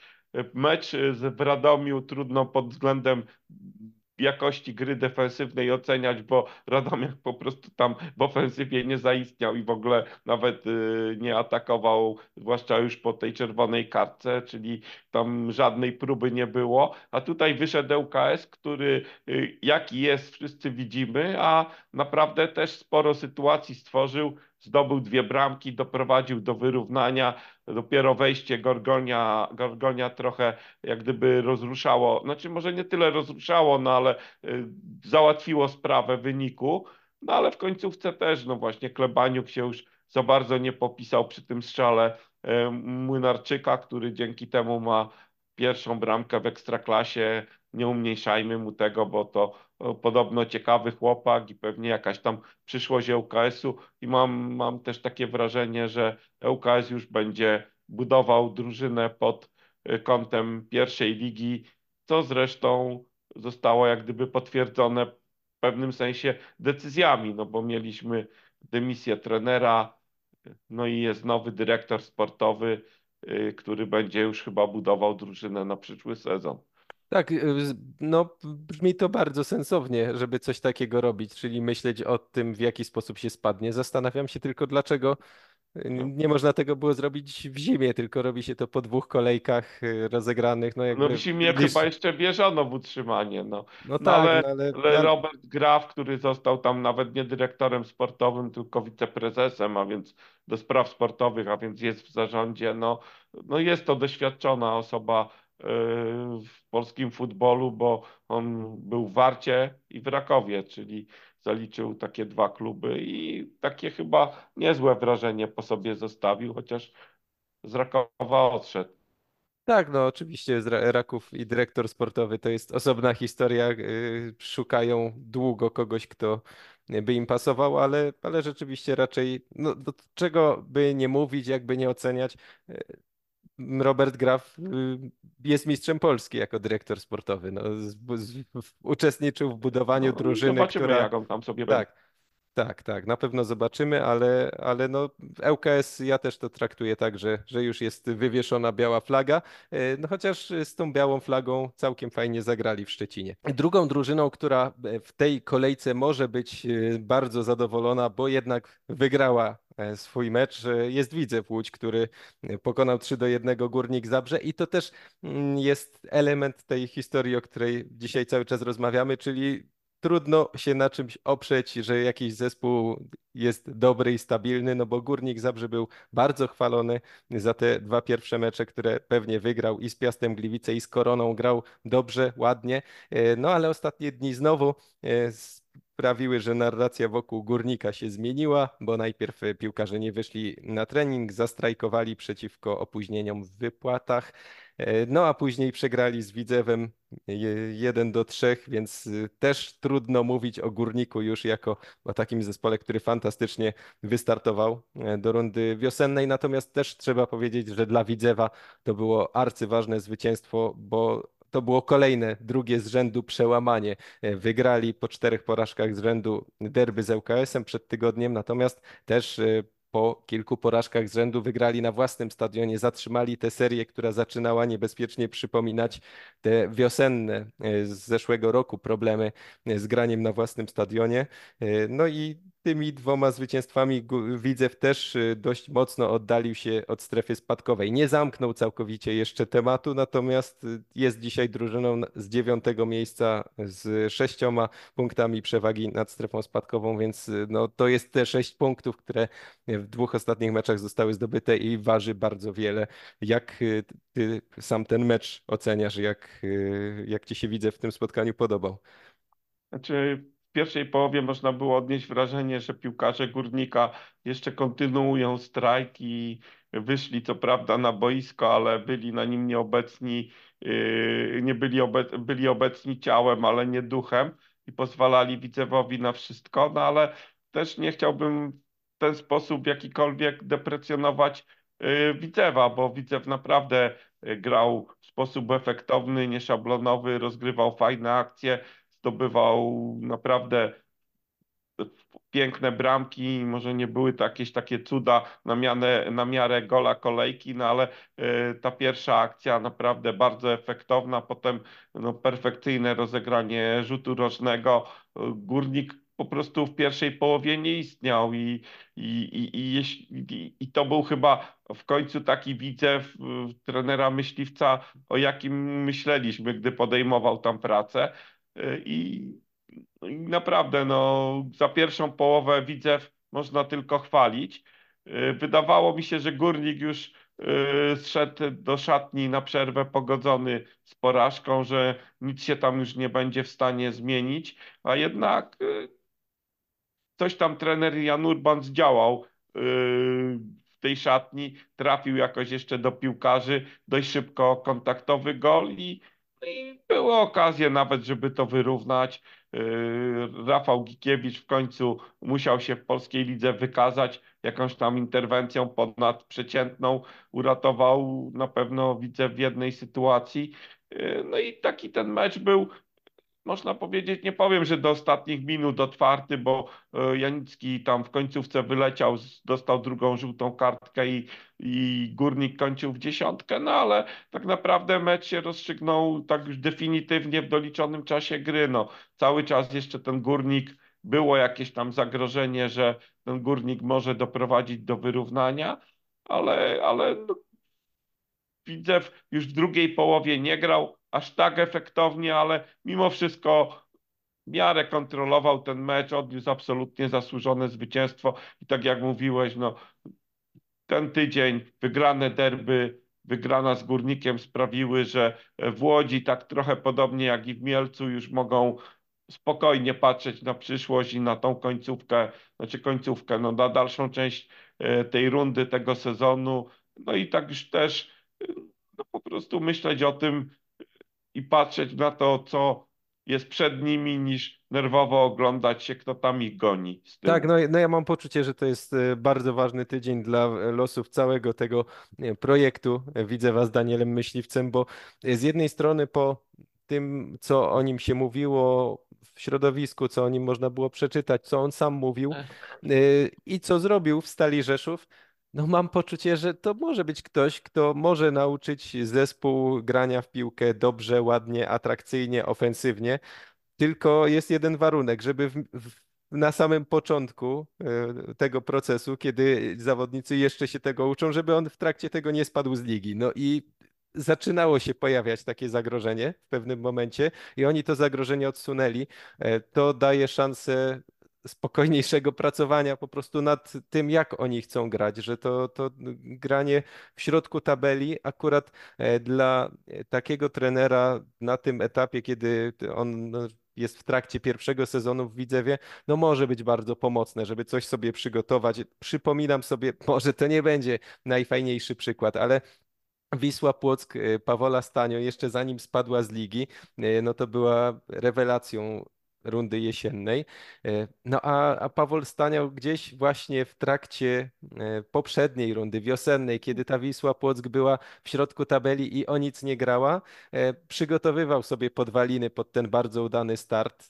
Mecz w Radomiu trudno pod względem jakości gry defensywnej oceniać, bo Radomiak po prostu tam w ofensywie nie zaistniał i w ogóle nawet y, nie atakował, zwłaszcza już po tej czerwonej kartce, czyli tam żadnej próby nie było, a tutaj wyszedł ŁKS, który y, jaki jest, wszyscy widzimy, a naprawdę też sporo sytuacji stworzył, zdobył dwie bramki, doprowadził do wyrównania. Dopiero wejście Gorgonia, Gorgonia trochę jak gdyby rozruszało, znaczy może nie tyle rozruszało, no ale y, załatwiło sprawę wyniku. No ale w końcówce też, no właśnie Klebaniuk się już za bardzo nie popisał przy tym strzale y, Młynarczyka, który dzięki temu ma pierwszą bramkę w ekstraklasie. Nie umniejszajmy mu tego, bo to podobno ciekawy chłopak i pewnie jakaś tam przyszłość ŁKS-u i mam, mam też takie wrażenie, że ŁKS już będzie budował drużynę pod y, kątem pierwszej ligi, co zresztą zostało jak gdyby potwierdzone w pewnym sensie decyzjami, no bo mieliśmy dymisję trenera, no i jest nowy dyrektor sportowy, który będzie już chyba budował drużynę na przyszły sezon. Tak, y, no brzmi to bardzo sensownie, żeby coś takiego robić, czyli myśleć o tym, w jaki sposób się spadnie. Zastanawiam się tylko, dlaczego y. nie można tego było zrobić w zimie, tylko robi się to po dwóch kolejkach y, rozegranych. No, No jakby w zimie chyba jeszcze wierzono w utrzymanie, no. No No tak, ale, no ale, ale ale Robert Graf, który został tam nawet nie dyrektorem sportowym, tylko wiceprezesem, a więc do spraw sportowych, a więc jest w zarządzie, no, no jest to doświadczona osoba yy, w polskim futbolu, bo on był w Warcie i w Rakowie, czyli zaliczył takie dwa kluby i takie chyba niezłe wrażenie po sobie zostawił, chociaż z Rakowa odszedł. Tak, no oczywiście Raków i dyrektor sportowy to jest osobna historia. y, Szukają długo kogoś, kto by im pasował, ale, ale rzeczywiście raczej, no do czego by nie mówić, jakby nie oceniać. Y, Robert Graf y, jest mistrzem Polski jako dyrektor sportowy. No, z, z, uczestniczył w budowaniu No, i drużyny, zobaczymy, która. jak on tam sobie będzie. Tak, tak, tak, na pewno zobaczymy, ale, ale no, ŁKS ja też to traktuję tak, że, że już jest wywieszona biała flaga, e, no chociaż z tą białą flagą całkiem fajnie zagrali w Szczecinie. Drugą drużyną, która e, w tej kolejce może być e, bardzo zadowolona, bo jednak wygrała swój mecz, e, jest Widzew Łódź, który pokonał 3 do 1 Górnik Zabrze i to też mm, jest element tej historii, o której dzisiaj cały czas rozmawiamy, czyli trudno się na czymś oprzeć, że jakiś zespół jest dobry i stabilny, no bo Górnik Zabrze był bardzo chwalony za te dwa pierwsze mecze, które pewnie wygrał i z Piastem Gliwice i z Koroną grał dobrze, ładnie, E, no ale ostatnie dni znowu e, sprawiły, że narracja wokół Górnika się zmieniła, bo najpierw piłkarze nie wyszli na trening, zastrajkowali przeciwko opóźnieniom w wypłatach. E, No a później przegrali z Widzewem 1 do 3, więc y, też trudno mówić o Górniku już jako o takim zespole, który fantastycznie wystartował e, do rundy wiosennej. Natomiast też trzeba powiedzieć, że dla Widzewa to było arcyważne zwycięstwo, bo to było kolejne, drugie z rzędu przełamanie. E, Wygrali po czterech porażkach z rzędu derby z ŁKS-em przed tygodniem, natomiast też e, po kilku porażkach z rzędu wygrali na własnym stadionie, zatrzymali tę serię, która zaczynała niebezpiecznie przypominać te wiosenne e, z zeszłego roku problemy z graniem na własnym stadionie. No i tymi dwoma zwycięstwami Widzew też e, dość mocno oddalił się od strefy spadkowej. Nie zamknął całkowicie jeszcze tematu, natomiast e, jest dzisiaj drużyną z dziewiątego miejsca z sześcioma punktami przewagi nad strefą spadkową, więc e, no, to jest te sześć punktów, które w dwóch ostatnich meczach zostały zdobyte i waży bardzo wiele. Jak y, ty sam ten mecz oceniasz? Jak, y, jak ci się widzę w tym spotkaniu podobał? Znaczy, pierwszej połowie można było odnieść wrażenie, że piłkarze Górnika jeszcze kontynuują strajk i wyszli co prawda na boisko, ale byli na nim nieobecni, yy, nie byli, obe byli obecni ciałem, ale nie duchem i pozwalali Widzewowi na wszystko, no ale też nie chciałbym w ten sposób jakikolwiek deprecjonować yy, Widzewa, bo Widzew naprawdę yy, grał w sposób efektowny, nieszablonowy, rozgrywał fajne akcje zdobywał naprawdę piękne bramki, może nie były to jakieś takie cuda na, mianę, na miarę gola kolejki, no ale y, ta pierwsza akcja naprawdę bardzo efektowna, potem no, perfekcyjne rozegranie rzutu rożnego. Y, Górnik po prostu w pierwszej połowie nie istniał i, i, i, i, i, to był chyba w końcu taki widzew trenera myśliwca, o jakim myśleliśmy, gdy podejmował tam pracę. Y, I, no i naprawdę, no, za pierwszą połowę Widzew można tylko chwalić. Y, Wydawało mi się, że Górnik już y, zszedł do szatni na przerwę pogodzony z porażką, że nic się tam już nie będzie w stanie zmienić, a jednak coś tam trener Jan Urban zdziałał w tej szatni, trafił jakoś jeszcze do piłkarzy, dość szybko kontaktowy gol i, i były okazje nawet, żeby to wyrównać. Yy, Rafał Gikiewicz w końcu musiał się w polskiej lidze wykazać jakąś tam interwencją ponadprzeciętną, uratował na pewno widzę w jednej sytuacji. Yy, No i taki ten mecz był można powiedzieć, nie powiem, że do ostatnich minut otwarty, bo e, Janicki tam w końcówce wyleciał, dostał drugą żółtą kartkę i, i Górnik kończył w dziesiątkę, no ale tak naprawdę mecz się rozstrzygnął tak już definitywnie w doliczonym czasie gry. No, cały czas jeszcze ten Górnik, było jakieś tam zagrożenie, że ten Górnik może doprowadzić do wyrównania, ale, ale no, Widzew już w drugiej połowie nie grał aż tak efektownie, ale mimo wszystko w miarę kontrolował ten mecz, odniósł absolutnie zasłużone zwycięstwo i tak jak mówiłeś, no ten tydzień wygrane derby, wygrana z Górnikiem sprawiły, że w Łodzi tak trochę podobnie jak i w Mielcu już mogą spokojnie patrzeć na przyszłość i na tą końcówkę, znaczy końcówkę, no na dalszą część e, tej rundy, tego sezonu. No i tak już też e, no po prostu myśleć o tym i patrzeć na to, co jest przed nimi, niż nerwowo oglądać się, kto tam ich goni z Tak, no, no ja mam poczucie, że to jest e, bardzo ważny tydzień dla e, losów całego tego projektu. Widzewa z Danielem Myśliwcem, bo z jednej strony po tym, co o nim się mówiło w środowisku, co o nim można było przeczytać, co on sam mówił e, i co zrobił w Stali Rzeszów, no mam poczucie, że to może być ktoś, kto może nauczyć zespół grania w piłkę dobrze, ładnie, atrakcyjnie, ofensywnie. Tylko jest jeden warunek, żeby w, w, na samym początku e, tego procesu, kiedy zawodnicy jeszcze się tego uczą, żeby on w trakcie tego nie spadł z ligi. No i zaczynało się pojawiać takie zagrożenie w pewnym momencie i oni to zagrożenie odsunęli. E, To daje szansę spokojniejszego pracowania po prostu nad tym, jak oni chcą grać, że to, to granie w środku tabeli akurat e, dla e, takiego trenera na tym etapie, kiedy on no, jest w trakcie pierwszego sezonu w Widzewie, no może być bardzo pomocne, żeby coś sobie przygotować. Przypominam sobie, [LAUGHS] może to nie będzie najfajniejszy przykład, ale Wisła Płock y, Pawola Stanio jeszcze zanim spadła z ligi, no to była rewelacją rundy jesiennej. Y, No a, a Pawol Staniał gdzieś właśnie w trakcie poprzedniej rundy wiosennej, kiedy ta Wisła Płock była w środku tabeli i o nic nie grała, przygotowywał sobie podwaliny pod ten bardzo udany start.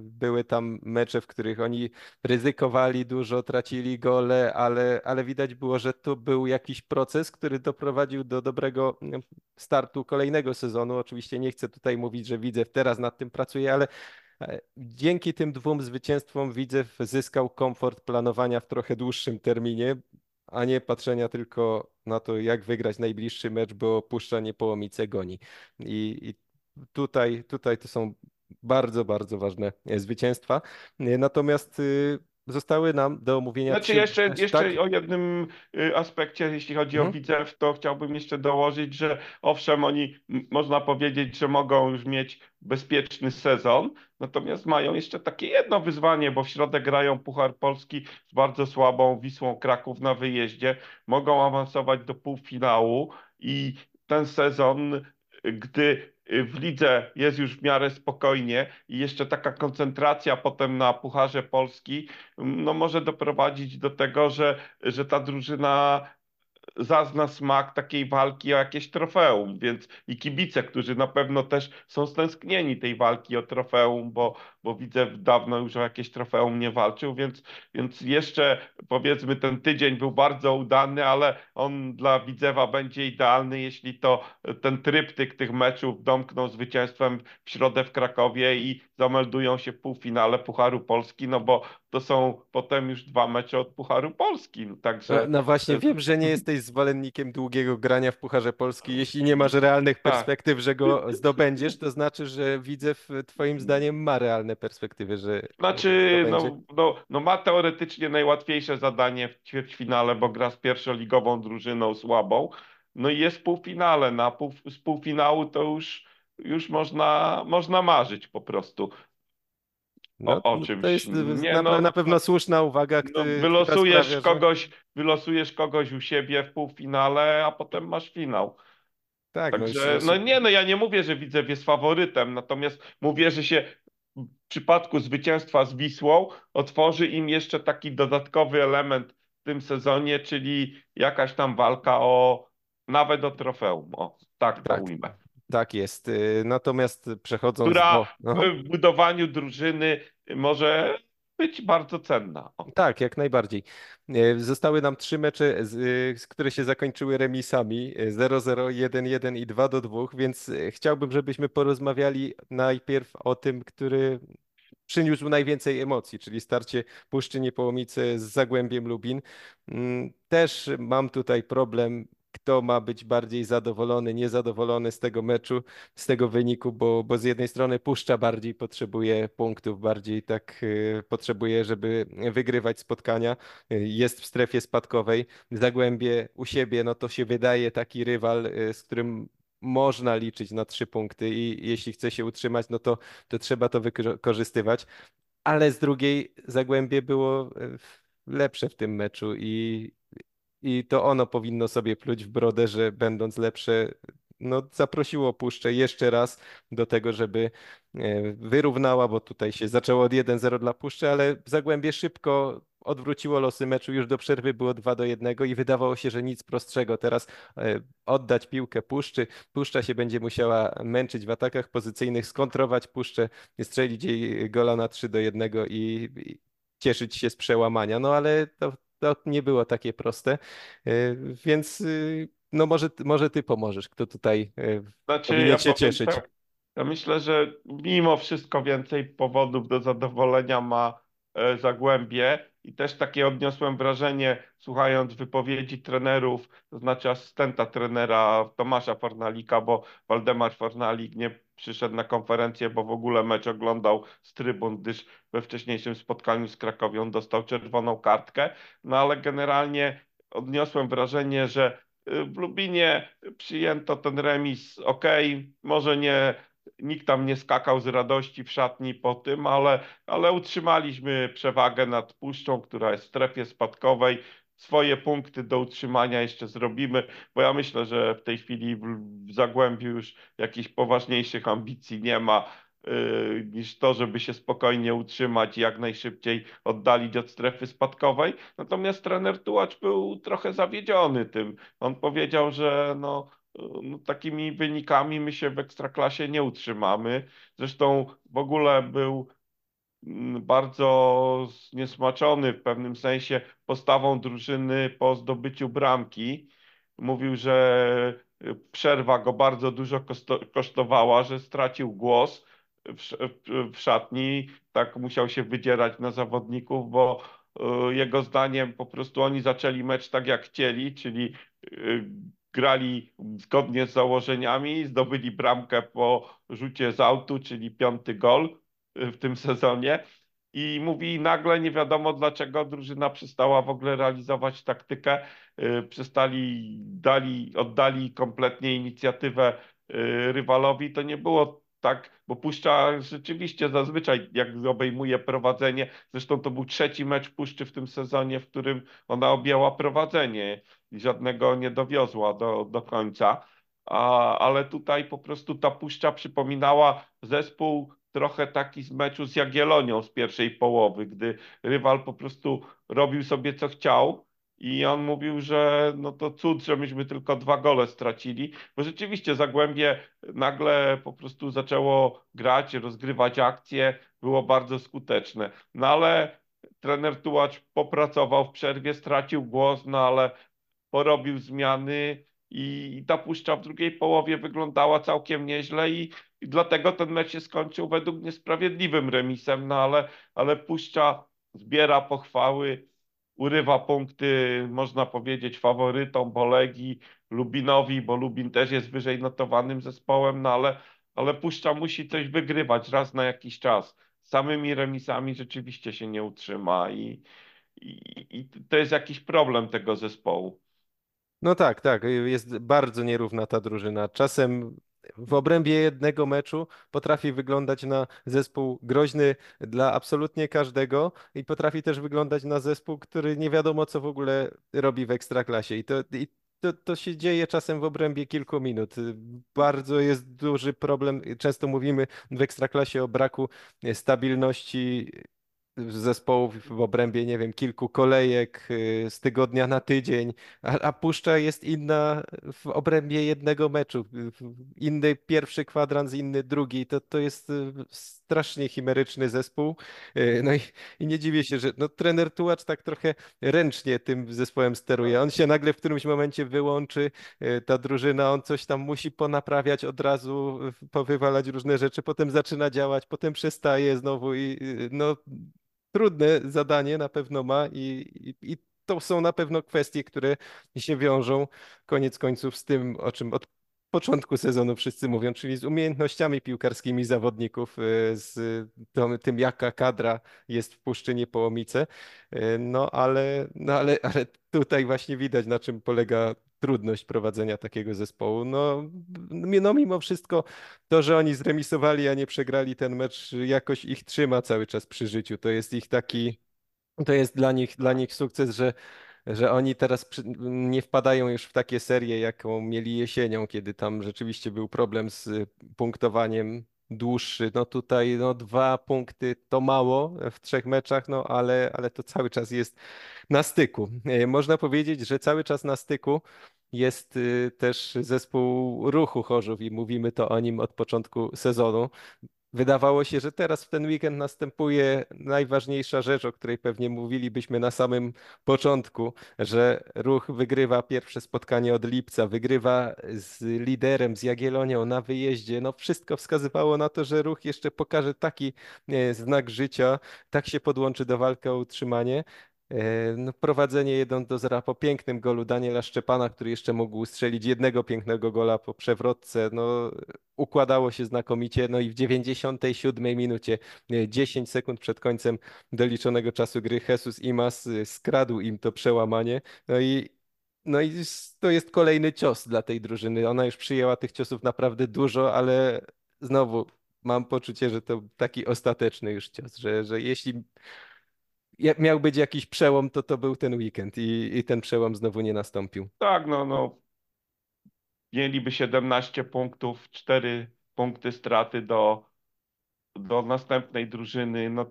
Były tam mecze, w których oni ryzykowali dużo, tracili gole, ale, ale widać było, że to był jakiś proces, który doprowadził do dobrego mm, startu kolejnego sezonu. Oczywiście nie chcę tutaj mówić, że Widzew teraz nad tym pracuje, ale e, dzięki tym dwóm zwycięstwom Widzew zyskał komfort planowania w trochę dłuższym terminie, a nie patrzenia tylko na to, jak wygrać najbliższy mecz, bo opuszczanie połomice goni. I, i tutaj, tutaj to są bardzo, bardzo ważne e, zwycięstwa. E, natomiast y, zostały nam do omówienia Znaczy trzy... jeszcze, tak? jeszcze o jednym y, aspekcie, jeśli chodzi o Mhm. Widzew, to chciałbym jeszcze dołożyć, że owszem, oni można powiedzieć, że mogą już mieć bezpieczny sezon, natomiast mają jeszcze takie jedno wyzwanie, bo w środę grają Puchar Polski z bardzo słabą Wisłą Kraków na wyjeździe, mogą awansować do półfinału i ten sezon, gdy w lidze jest już w miarę spokojnie i jeszcze taka koncentracja potem na Pucharze Polski, no może doprowadzić do tego, że, że ta drużyna zazna smak takiej walki o jakieś trofeum, więc i kibice, którzy na pewno też są stęsknieni tej walki o trofeum, bo, bo widzę dawno już o jakieś trofeum nie walczył, więc, więc jeszcze powiedzmy ten tydzień był bardzo udany, ale on dla Widzewa będzie idealny, jeśli to ten tryptyk tych meczów domkną zwycięstwem w środę w Krakowie i zameldują się w półfinale Pucharu Polski, no bo to są potem już dwa mecze od Pucharu Polski, No, także no właśnie, wiem, że nie jesteś zwolennikiem długiego grania w Pucharze Polski. Jeśli nie masz realnych Tak. perspektyw, że go zdobędziesz, to znaczy, że widzę w twoim zdaniem ma realne perspektywy, że Znaczy, no, no, no ma teoretycznie najłatwiejsze zadanie w ćwierćfinale, bo gra z pierwszoligową drużyną słabą. No i jest w półfinale. Na pół, z półfinału to już, już można, można marzyć po prostu No, o, o no, to czymś. jest Nie, na, no, na pewno słuszna uwaga, no, który, wylosujesz sprawia, że... kogoś, wylosujesz kogoś u siebie w półfinale, a potem masz finał. Tak, no Także, no znaczy, nie, no ja nie mówię, że Widzew jest faworytem, natomiast mówię, że się w przypadku zwycięstwa z Wisłą otworzy im jeszcze taki dodatkowy element w tym sezonie, czyli jakaś tam walka o nawet o trofeum. O, tak to tak, ujmę. Tak jest. Y, Natomiast przechodząc Która do... Aha. w budowaniu drużyny może być bardzo cenna. O. Tak, jak najbardziej. E, Zostały nam trzy mecze, y, które się zakończyły remisami e, 0-0, 1-1 i 2-2, więc chciałbym, żebyśmy porozmawiali najpierw o tym, który przyniósł najwięcej emocji, czyli starcie Puszczy Niepołomice z Zagłębiem Lubin. Mm, Też mam tutaj problem, kto ma być bardziej zadowolony, niezadowolony z tego meczu, z tego wyniku, bo, bo z jednej strony Puszcza bardziej potrzebuje punktów, bardziej tak y, potrzebuje, żeby wygrywać spotkania, y, jest w strefie spadkowej. Zagłębie u siebie, no to się wydaje taki rywal, y, z którym można liczyć na trzy punkty i jeśli chce się utrzymać, no to, to trzeba to wykorzystywać. Ale z drugiej Zagłębie było lepsze w tym meczu i, i to ono powinno sobie pluć w brodę, że będąc lepsze, no zaprosiło Puszczę jeszcze raz do tego, żeby e, wyrównała, bo tutaj się zaczęło od 1-0 dla Puszczy, ale Zagłębie szybko odwróciło losy meczu, już do przerwy było 2 do 1 i wydawało się, że nic prostszego. Teraz e, oddać piłkę Puszczy, Puszcza się będzie musiała męczyć w atakach pozycyjnych, skontrować Puszczę, strzelić jej gola na 3 do 1 i, i cieszyć się z przełamania. No ale to, to nie było takie proste, E, więc y, no może, może ty pomożesz, kto tutaj e, Znaczy, powinien ja się cieszyć. tak, ja myślę, że mimo wszystko więcej powodów do zadowolenia ma e, Zagłębie i też takie odniosłem wrażenie, słuchając wypowiedzi trenerów, to znaczy asystenta trenera Tomasza Fornalika, bo Waldemar Fornalik nie przyszedł na konferencję, bo w ogóle mecz oglądał z trybun, gdyż we wcześniejszym spotkaniu z Krakowią dostał czerwoną kartkę, no ale generalnie odniosłem wrażenie, że y, w Lubinie przyjęto ten remis, ok, może nie, nikt tam nie skakał z radości w szatni po tym, ale, ale utrzymaliśmy przewagę nad Puszczą, która jest w strefie spadkowej. Swoje punkty do utrzymania jeszcze zrobimy, bo ja myślę, że w tej chwili w, Zagłębiu już jakichś poważniejszych ambicji nie ma yy, niż to, żeby się spokojnie utrzymać i jak najszybciej oddalić od strefy spadkowej. Natomiast trener Tułacz był trochę zawiedziony tym. On powiedział, że no, no, takimi wynikami my się w ekstraklasie nie utrzymamy. Zresztą w ogóle był bardzo zniesmaczony w pewnym sensie postawą drużyny po zdobyciu bramki. Mówił, że y, przerwa go bardzo dużo kosztowała, że stracił głos w, szatni, tak musiał się wydzierać na zawodników, bo y, jego zdaniem po prostu oni zaczęli mecz tak jak chcieli, czyli y, grali zgodnie z założeniami, zdobyli bramkę po rzucie z autu, czyli piąty gol w tym sezonie. I mówi, nagle nie wiadomo dlaczego drużyna przestała w ogóle realizować taktykę, przestali, dali, oddali kompletnie inicjatywę rywalowi. To nie było tak, bo Puszcza rzeczywiście zazwyczaj jak obejmuje prowadzenie, zresztą to był trzeci mecz Puszczy w tym sezonie, w którym ona objęła prowadzenie i żadnego nie dowiozła do, do końca, A, ale tutaj po prostu ta Puszcza przypominała zespół trochę taki z meczu z Jagiellonią z pierwszej połowy, gdy rywal po prostu robił sobie co chciał, i on mówił, że no to cud, że myśmy tylko dwa gole stracili, bo rzeczywiście Zagłębie nagle po prostu zaczęło grać, rozgrywać akcje, było bardzo skuteczne. No ale trener Tułacz popracował w przerwie, stracił głos, no ale porobił zmiany i ta puszcza w drugiej połowie wyglądała całkiem nieźle i, i dlatego ten mecz się skończył według mnie sprawiedliwym remisem, no ale, ale puszcza zbiera pochwały urywa punkty, można powiedzieć, faworytom, bo Legii, Lubinowi, bo Lubin też jest wyżej notowanym zespołem, no ale, ale Puszcza musi coś wygrywać raz na jakiś czas. Samymi remisami rzeczywiście się nie utrzyma i, i, i to jest jakiś problem tego zespołu. No tak, tak. Jest bardzo nierówna ta drużyna. Czasem w obrębie jednego meczu potrafi wyglądać na zespół groźny dla absolutnie każdego i potrafi też wyglądać na zespół, który nie wiadomo co w ogóle robi w ekstraklasie. I to, i to, to się dzieje czasem w obrębie kilku minut. Bardzo jest duży problem. Często mówimy w ekstraklasie o braku stabilności zespołów w obrębie, nie wiem, kilku kolejek y, z tygodnia na tydzień, a, a Puszcza jest inna w obrębie jednego meczu. Inny pierwszy kwadrans, inny drugi. To, to jest y, strasznie chimeryczny zespół. Y, no i, i nie dziwię się, że no, trener Tułacz tak trochę ręcznie tym zespołem steruje. On się nagle w którymś momencie wyłączy, ta drużyna, on coś tam musi ponaprawiać od razu, powywalać różne rzeczy, potem zaczyna działać, potem przestaje znowu i no trudne zadanie na pewno ma i, i, i to są na pewno kwestie, które się wiążą koniec końców z tym, o czym od początku sezonu wszyscy mówią, czyli z umiejętnościami piłkarskimi zawodników, e, z tym, jaka kadra jest w Puszczynie Połomice. E, no ale, no ale, ale tutaj właśnie widać, na czym polega trudność prowadzenia takiego zespołu. No, no mimo wszystko to, że oni zremisowali, a nie przegrali ten mecz, jakoś ich trzyma cały czas przy życiu. To jest ich taki, to jest dla nich, dla nich sukces, że że oni teraz nie wpadają już w takie serie, jaką mieli jesienią, kiedy tam rzeczywiście był problem z punktowaniem dłuższy. No tutaj no dwa punkty to mało w trzech meczach, no ale, ale to cały czas jest na styku. E, można powiedzieć, że cały czas na styku jest y, też zespół ruchu Chorzów i mówimy to o nim od początku sezonu. Wydawało się, że teraz w ten weekend następuje najważniejsza rzecz, o której pewnie mówilibyśmy na samym początku, że ruch wygrywa pierwsze spotkanie od lipca, wygrywa z liderem, z Jagiellonią na wyjeździe. No wszystko wskazywało na to, że ruch jeszcze pokaże taki e, znak życia, tak się podłączy do walki o utrzymanie. E, no, prowadzenie 1 do 0 po pięknym golu Daniela Szczepana, który jeszcze mógł strzelić jednego pięknego gola po przewrotce, no, układało się znakomicie. No i w 97 minucie, 10 e, sekund przed końcem doliczonego czasu gry, Jesus Imas e, skradł im to przełamanie. No i, no i to jest kolejny cios dla tej drużyny. Ona już przyjęła tych ciosów naprawdę dużo, ale znowu mam poczucie, że to taki ostateczny już cios, że, że jeśli miał być jakiś przełom, to to był ten weekend i, i ten przełom znowu nie nastąpił. Tak, no, no, mieliby 17 punktów, 4 punkty straty do, do następnej drużyny, no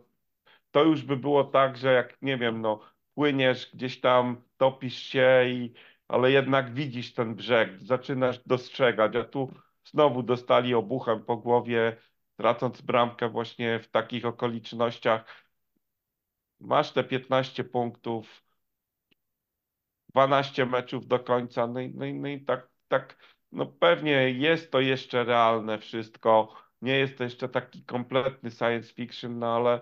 to już by było tak, że jak, nie wiem, no, płyniesz gdzieś tam, topisz się i, ale jednak widzisz ten brzeg, zaczynasz dostrzegać, a tu znowu dostali obuchem po głowie, tracąc bramkę właśnie w takich okolicznościach. Masz te 15 punktów, 12 meczów do końca, no i, no i, no i tak, tak, no pewnie jest to jeszcze realne wszystko, nie jest to jeszcze taki kompletny science fiction, no ale,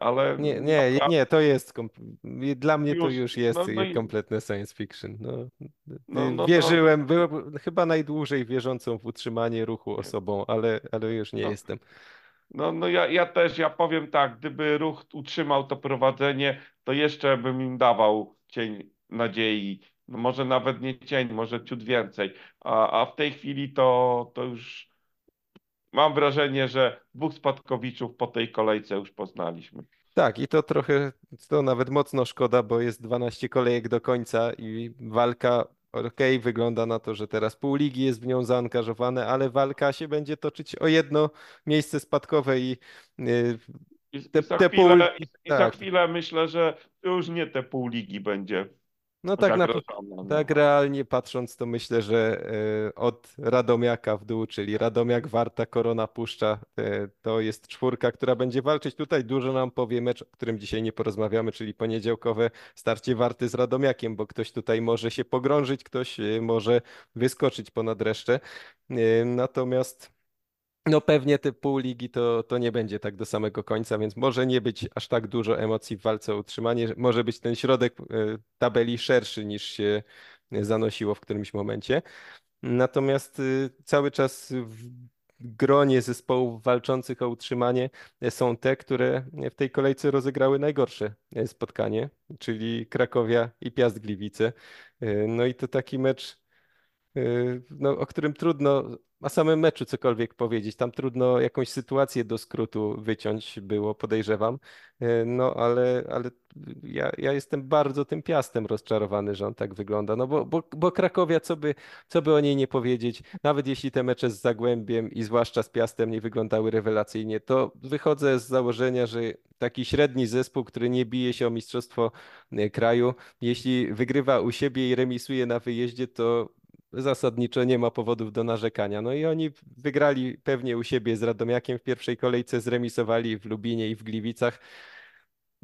ale Nie, nie, nie, to jest. Dla mnie to już, już jest no, no i kompletne science fiction. No, no, no wierzyłem, byłem chyba najdłużej wierzącą w utrzymanie ruchu osobą, ale, ale już nie no, jestem. No, no ja, ja też, ja powiem tak, gdyby ruch utrzymał to prowadzenie, to jeszcze bym im dawał cień nadziei. No może nawet nie cień, może ciut więcej. A, a w tej chwili to, to już mam wrażenie, że dwóch spadkowiczów po tej kolejce już poznaliśmy. Tak, i to trochę, to nawet mocno szkoda, bo jest 12 kolejek do końca i walka, okej, wygląda na to, że teraz pół ligi jest w nią zaangażowane, ale walka się będzie toczyć o jedno miejsce spadkowe i y, I, te, i za te pół, chwilę, i, i za tak, chwilę myślę, że już nie te pół ligi będzie No tak, na, zagrożona. tak No. realnie patrząc, to myślę, że e, od Radomiaka w dół, czyli Radomiak, Warta, Korona, Puszcza, e, to jest czwórka, która będzie walczyć. Tutaj dużo nam powie mecz, o którym dzisiaj nie porozmawiamy, czyli poniedziałkowe starcie Warty z Radomiakiem, bo ktoś tutaj może się pogrążyć, ktoś e, może wyskoczyć ponad resztę. Natomiast no pewnie te pół ligi to, to nie będzie tak do samego końca, więc może nie być aż tak dużo emocji w walce o utrzymanie. Może być ten środek e, tabeli szerszy niż się zanosiło w którymś momencie. Natomiast y, cały czas w gronie zespołów walczących o utrzymanie e, są te, które w tej kolejce rozegrały najgorsze e, spotkanie, czyli Krakowia i Piast Gliwice. No i to taki mecz no, o którym trudno o samym meczu cokolwiek powiedzieć. Tam trudno jakąś sytuację do skrótu wyciąć było, podejrzewam. Y, No ale, ale ja, ja jestem bardzo tym Piastem rozczarowany, że on tak wygląda. No bo, bo, bo Krakowia, co by, co by o niej nie powiedzieć, nawet jeśli te mecze z Zagłębiem i zwłaszcza z Piastem nie wyglądały rewelacyjnie, to wychodzę z założenia, że taki średni zespół, który nie bije się o mistrzostwo y, kraju, jeśli wygrywa u siebie i remisuje na wyjeździe, to zasadniczo nie ma powodów do narzekania. No i oni wygrali pewnie u siebie z Radomiakiem w pierwszej kolejce, zremisowali w Lubinie i w Gliwicach,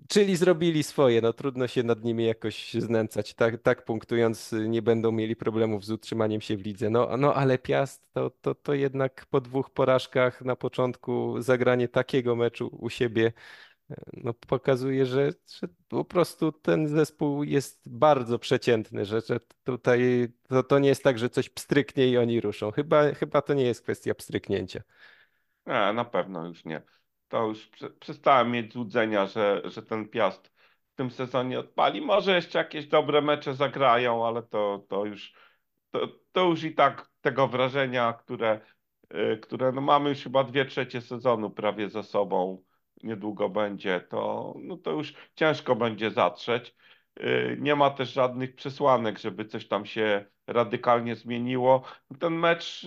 czyli zrobili swoje. No trudno się nad nimi jakoś znęcać. Tak, tak punktując, nie będą mieli problemów z utrzymaniem się w lidze. No, no ale Piast to, to, to jednak po dwóch porażkach na początku zagranie takiego meczu u siebie no, pokazuje, że, że po prostu ten zespół jest bardzo przeciętny, że, że tutaj to, to nie jest tak, że coś pstryknie i oni ruszą. Chyba, chyba to nie jest kwestia pstryknięcia. Nie, na pewno już nie. To już prze- przestałem mieć złudzenia, że, że ten Piast w tym sezonie odpali. Może jeszcze jakieś dobre mecze zagrają, ale to, to już to, to już i tak tego wrażenia, które, y, które no mamy już chyba dwie trzecie sezonu prawie za sobą, niedługo będzie, to, no to już ciężko będzie zatrzeć. Y, Nie ma też żadnych przesłanek, żeby coś tam się radykalnie zmieniło. Ten mecz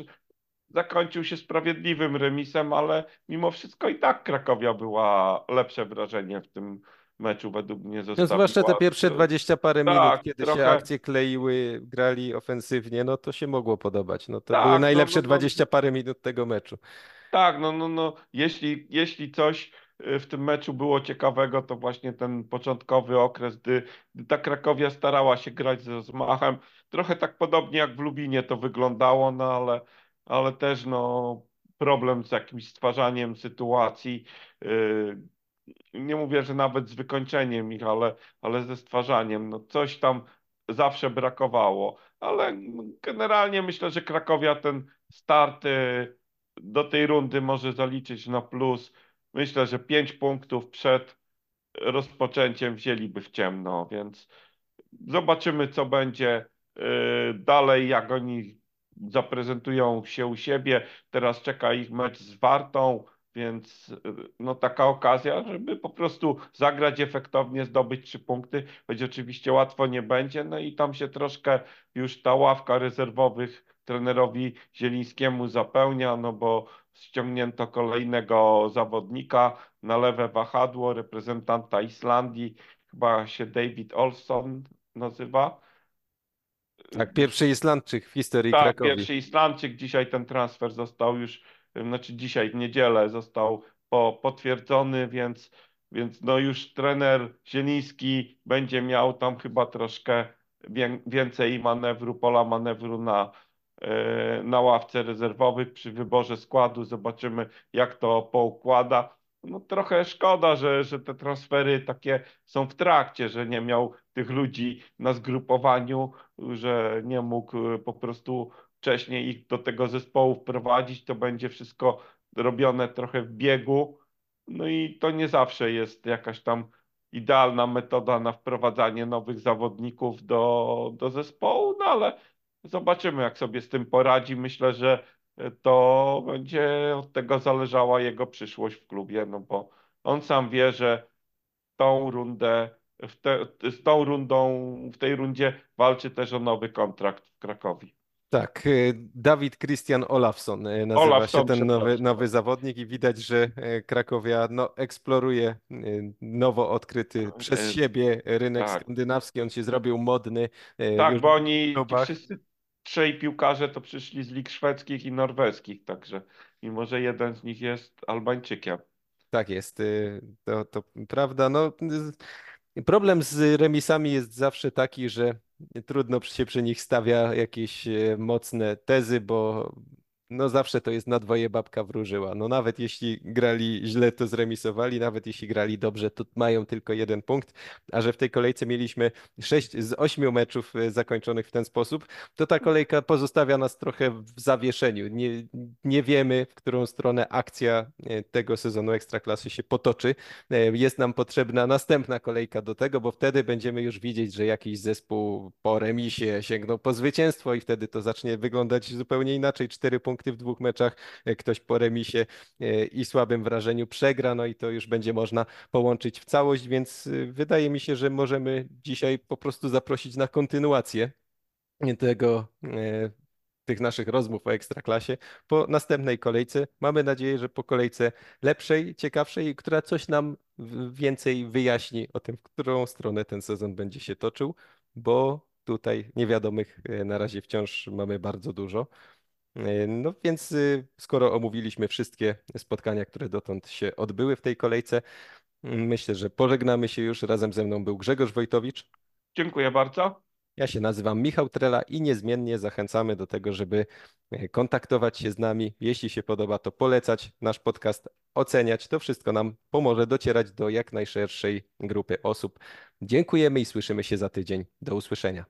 zakończył się sprawiedliwym remisem, ale mimo wszystko i tak Krakowia była lepsze wrażenie w tym meczu według mnie No, zwłaszcza te zostawiła. pierwsze dwadzieścia parę minut, Tak, kiedy się trochę. akcje kleiły, grali ofensywnie, no to się mogło podobać. No to były Tak, no, najlepsze no, no, dwadzieścia parę minut tego meczu. Tak, no, no, no, jeśli, jeśli coś w tym meczu było ciekawego, to właśnie ten początkowy okres, gdy, gdy ta Krakowia starała się grać ze rozmachem. Trochę tak podobnie jak w Lubinie to wyglądało, no ale, ale też no, problem z jakimś stwarzaniem sytuacji. y, Nie mówię, że nawet z wykończeniem ich, ale, ale ze stwarzaniem. No, coś tam zawsze brakowało, ale generalnie myślę, że Krakowia ten start. y, do tej rundy może zaliczyć na plus. Myślę, że 5 punktów przed rozpoczęciem wzięliby w ciemno, więc zobaczymy, co będzie yy, dalej, jak oni zaprezentują się u siebie. Teraz czeka ich mecz z Wartą. Więc y, no taka okazja, żeby po prostu zagrać efektownie, zdobyć trzy punkty, choć oczywiście łatwo nie będzie. No i tam się troszkę już ta ławka rezerwowych trenerowi Zielińskiemu zapełnia, no bo ściągnięto kolejnego zawodnika na lewe wahadło, reprezentanta Islandii, chyba się David Olson nazywa. Tak, pierwszy Islandczyk w historii Tak, Krakowi. pierwszy Islandczyk. Dzisiaj ten transfer został już, znaczy dzisiaj w niedzielę został po, potwierdzony, więc, więc no już trener Zieliński będzie miał tam chyba troszkę wię- więcej manewru, pola manewru na, na ławce rezerwowych przy wyborze składu. Zobaczymy, jak to poukłada. No trochę szkoda, że, że te transfery takie są w trakcie, że nie miał tych ludzi na zgrupowaniu, że nie mógł e, po prostu wcześniej ich do tego zespołu wprowadzić. To będzie wszystko robione trochę w biegu. No i to nie zawsze jest jakaś tam idealna metoda na wprowadzanie nowych zawodników do, do zespołu, no ale zobaczymy, jak sobie z tym poradzi. Myślę, że to będzie od tego zależała jego przyszłość w klubie, no bo on sam wie, że tą rundę, te, z tą rundą, w tej rundzie walczy też o nowy kontrakt w Krakowie. Tak, y, Dawid Christian Olafsson y, nazywa Olafsson, się ten nowy, nowy zawodnik i widać, że Krakowia no, eksploruje nowo odkryty przez E, siebie rynek Tak, skandynawski. On się zrobił modny tak, bo oni, wszyscy trzej piłkarze to przyszli z lig szwedzkich i norweskich, także mimo, że jeden z nich jest Albańczykiem. Tak jest, y, to, to prawda. No, y, problem z remisami jest zawsze taki, że trudno się przy nich stawia jakieś e, mocne tezy, bo no zawsze to jest na dwoje babka wróżyła. No nawet jeśli grali źle, to zremisowali, nawet jeśli grali dobrze, to mają tylko jeden punkt, a że w tej kolejce mieliśmy sześć z ośmiu meczów e, zakończonych w ten sposób, to ta kolejka pozostawia nas trochę w zawieszeniu. Nie, nie wiemy, w którą stronę akcja e, tego sezonu Ekstraklasy się potoczy. E, Jest nam potrzebna następna kolejka do tego, bo wtedy będziemy już widzieć, że jakiś zespół po remisie sięgnął po zwycięstwo i wtedy to zacznie wyglądać zupełnie inaczej. Cztery punkty w dwóch meczach, e, ktoś po remisie e, i słabym wrażeniu przegra, no i to już będzie można połączyć w całość, więc e, wydaje mi się, że możemy dzisiaj po prostu zaprosić na kontynuację tego, tych naszych rozmów o Ekstraklasie po następnej kolejce. Mamy nadzieję, że po kolejce lepszej, ciekawszej, która coś nam więcej wyjaśni o tym, w którą stronę ten sezon będzie się toczył, bo tutaj niewiadomych na razie wciąż mamy bardzo dużo. E, No więc y, skoro omówiliśmy wszystkie spotkania, które dotąd się odbyły w tej kolejce, myślę, że pożegnamy się już. Razem ze mną był Grzegorz Wojtowicz. Dziękuję bardzo. Ja się nazywam Michał Trela i niezmiennie zachęcamy do tego, żeby e, kontaktować się z nami. Jeśli się podoba, to polecać nasz podcast, oceniać. To wszystko nam pomoże docierać do jak najszerszej grupy osób. Dziękujemy i słyszymy się za tydzień. Do usłyszenia.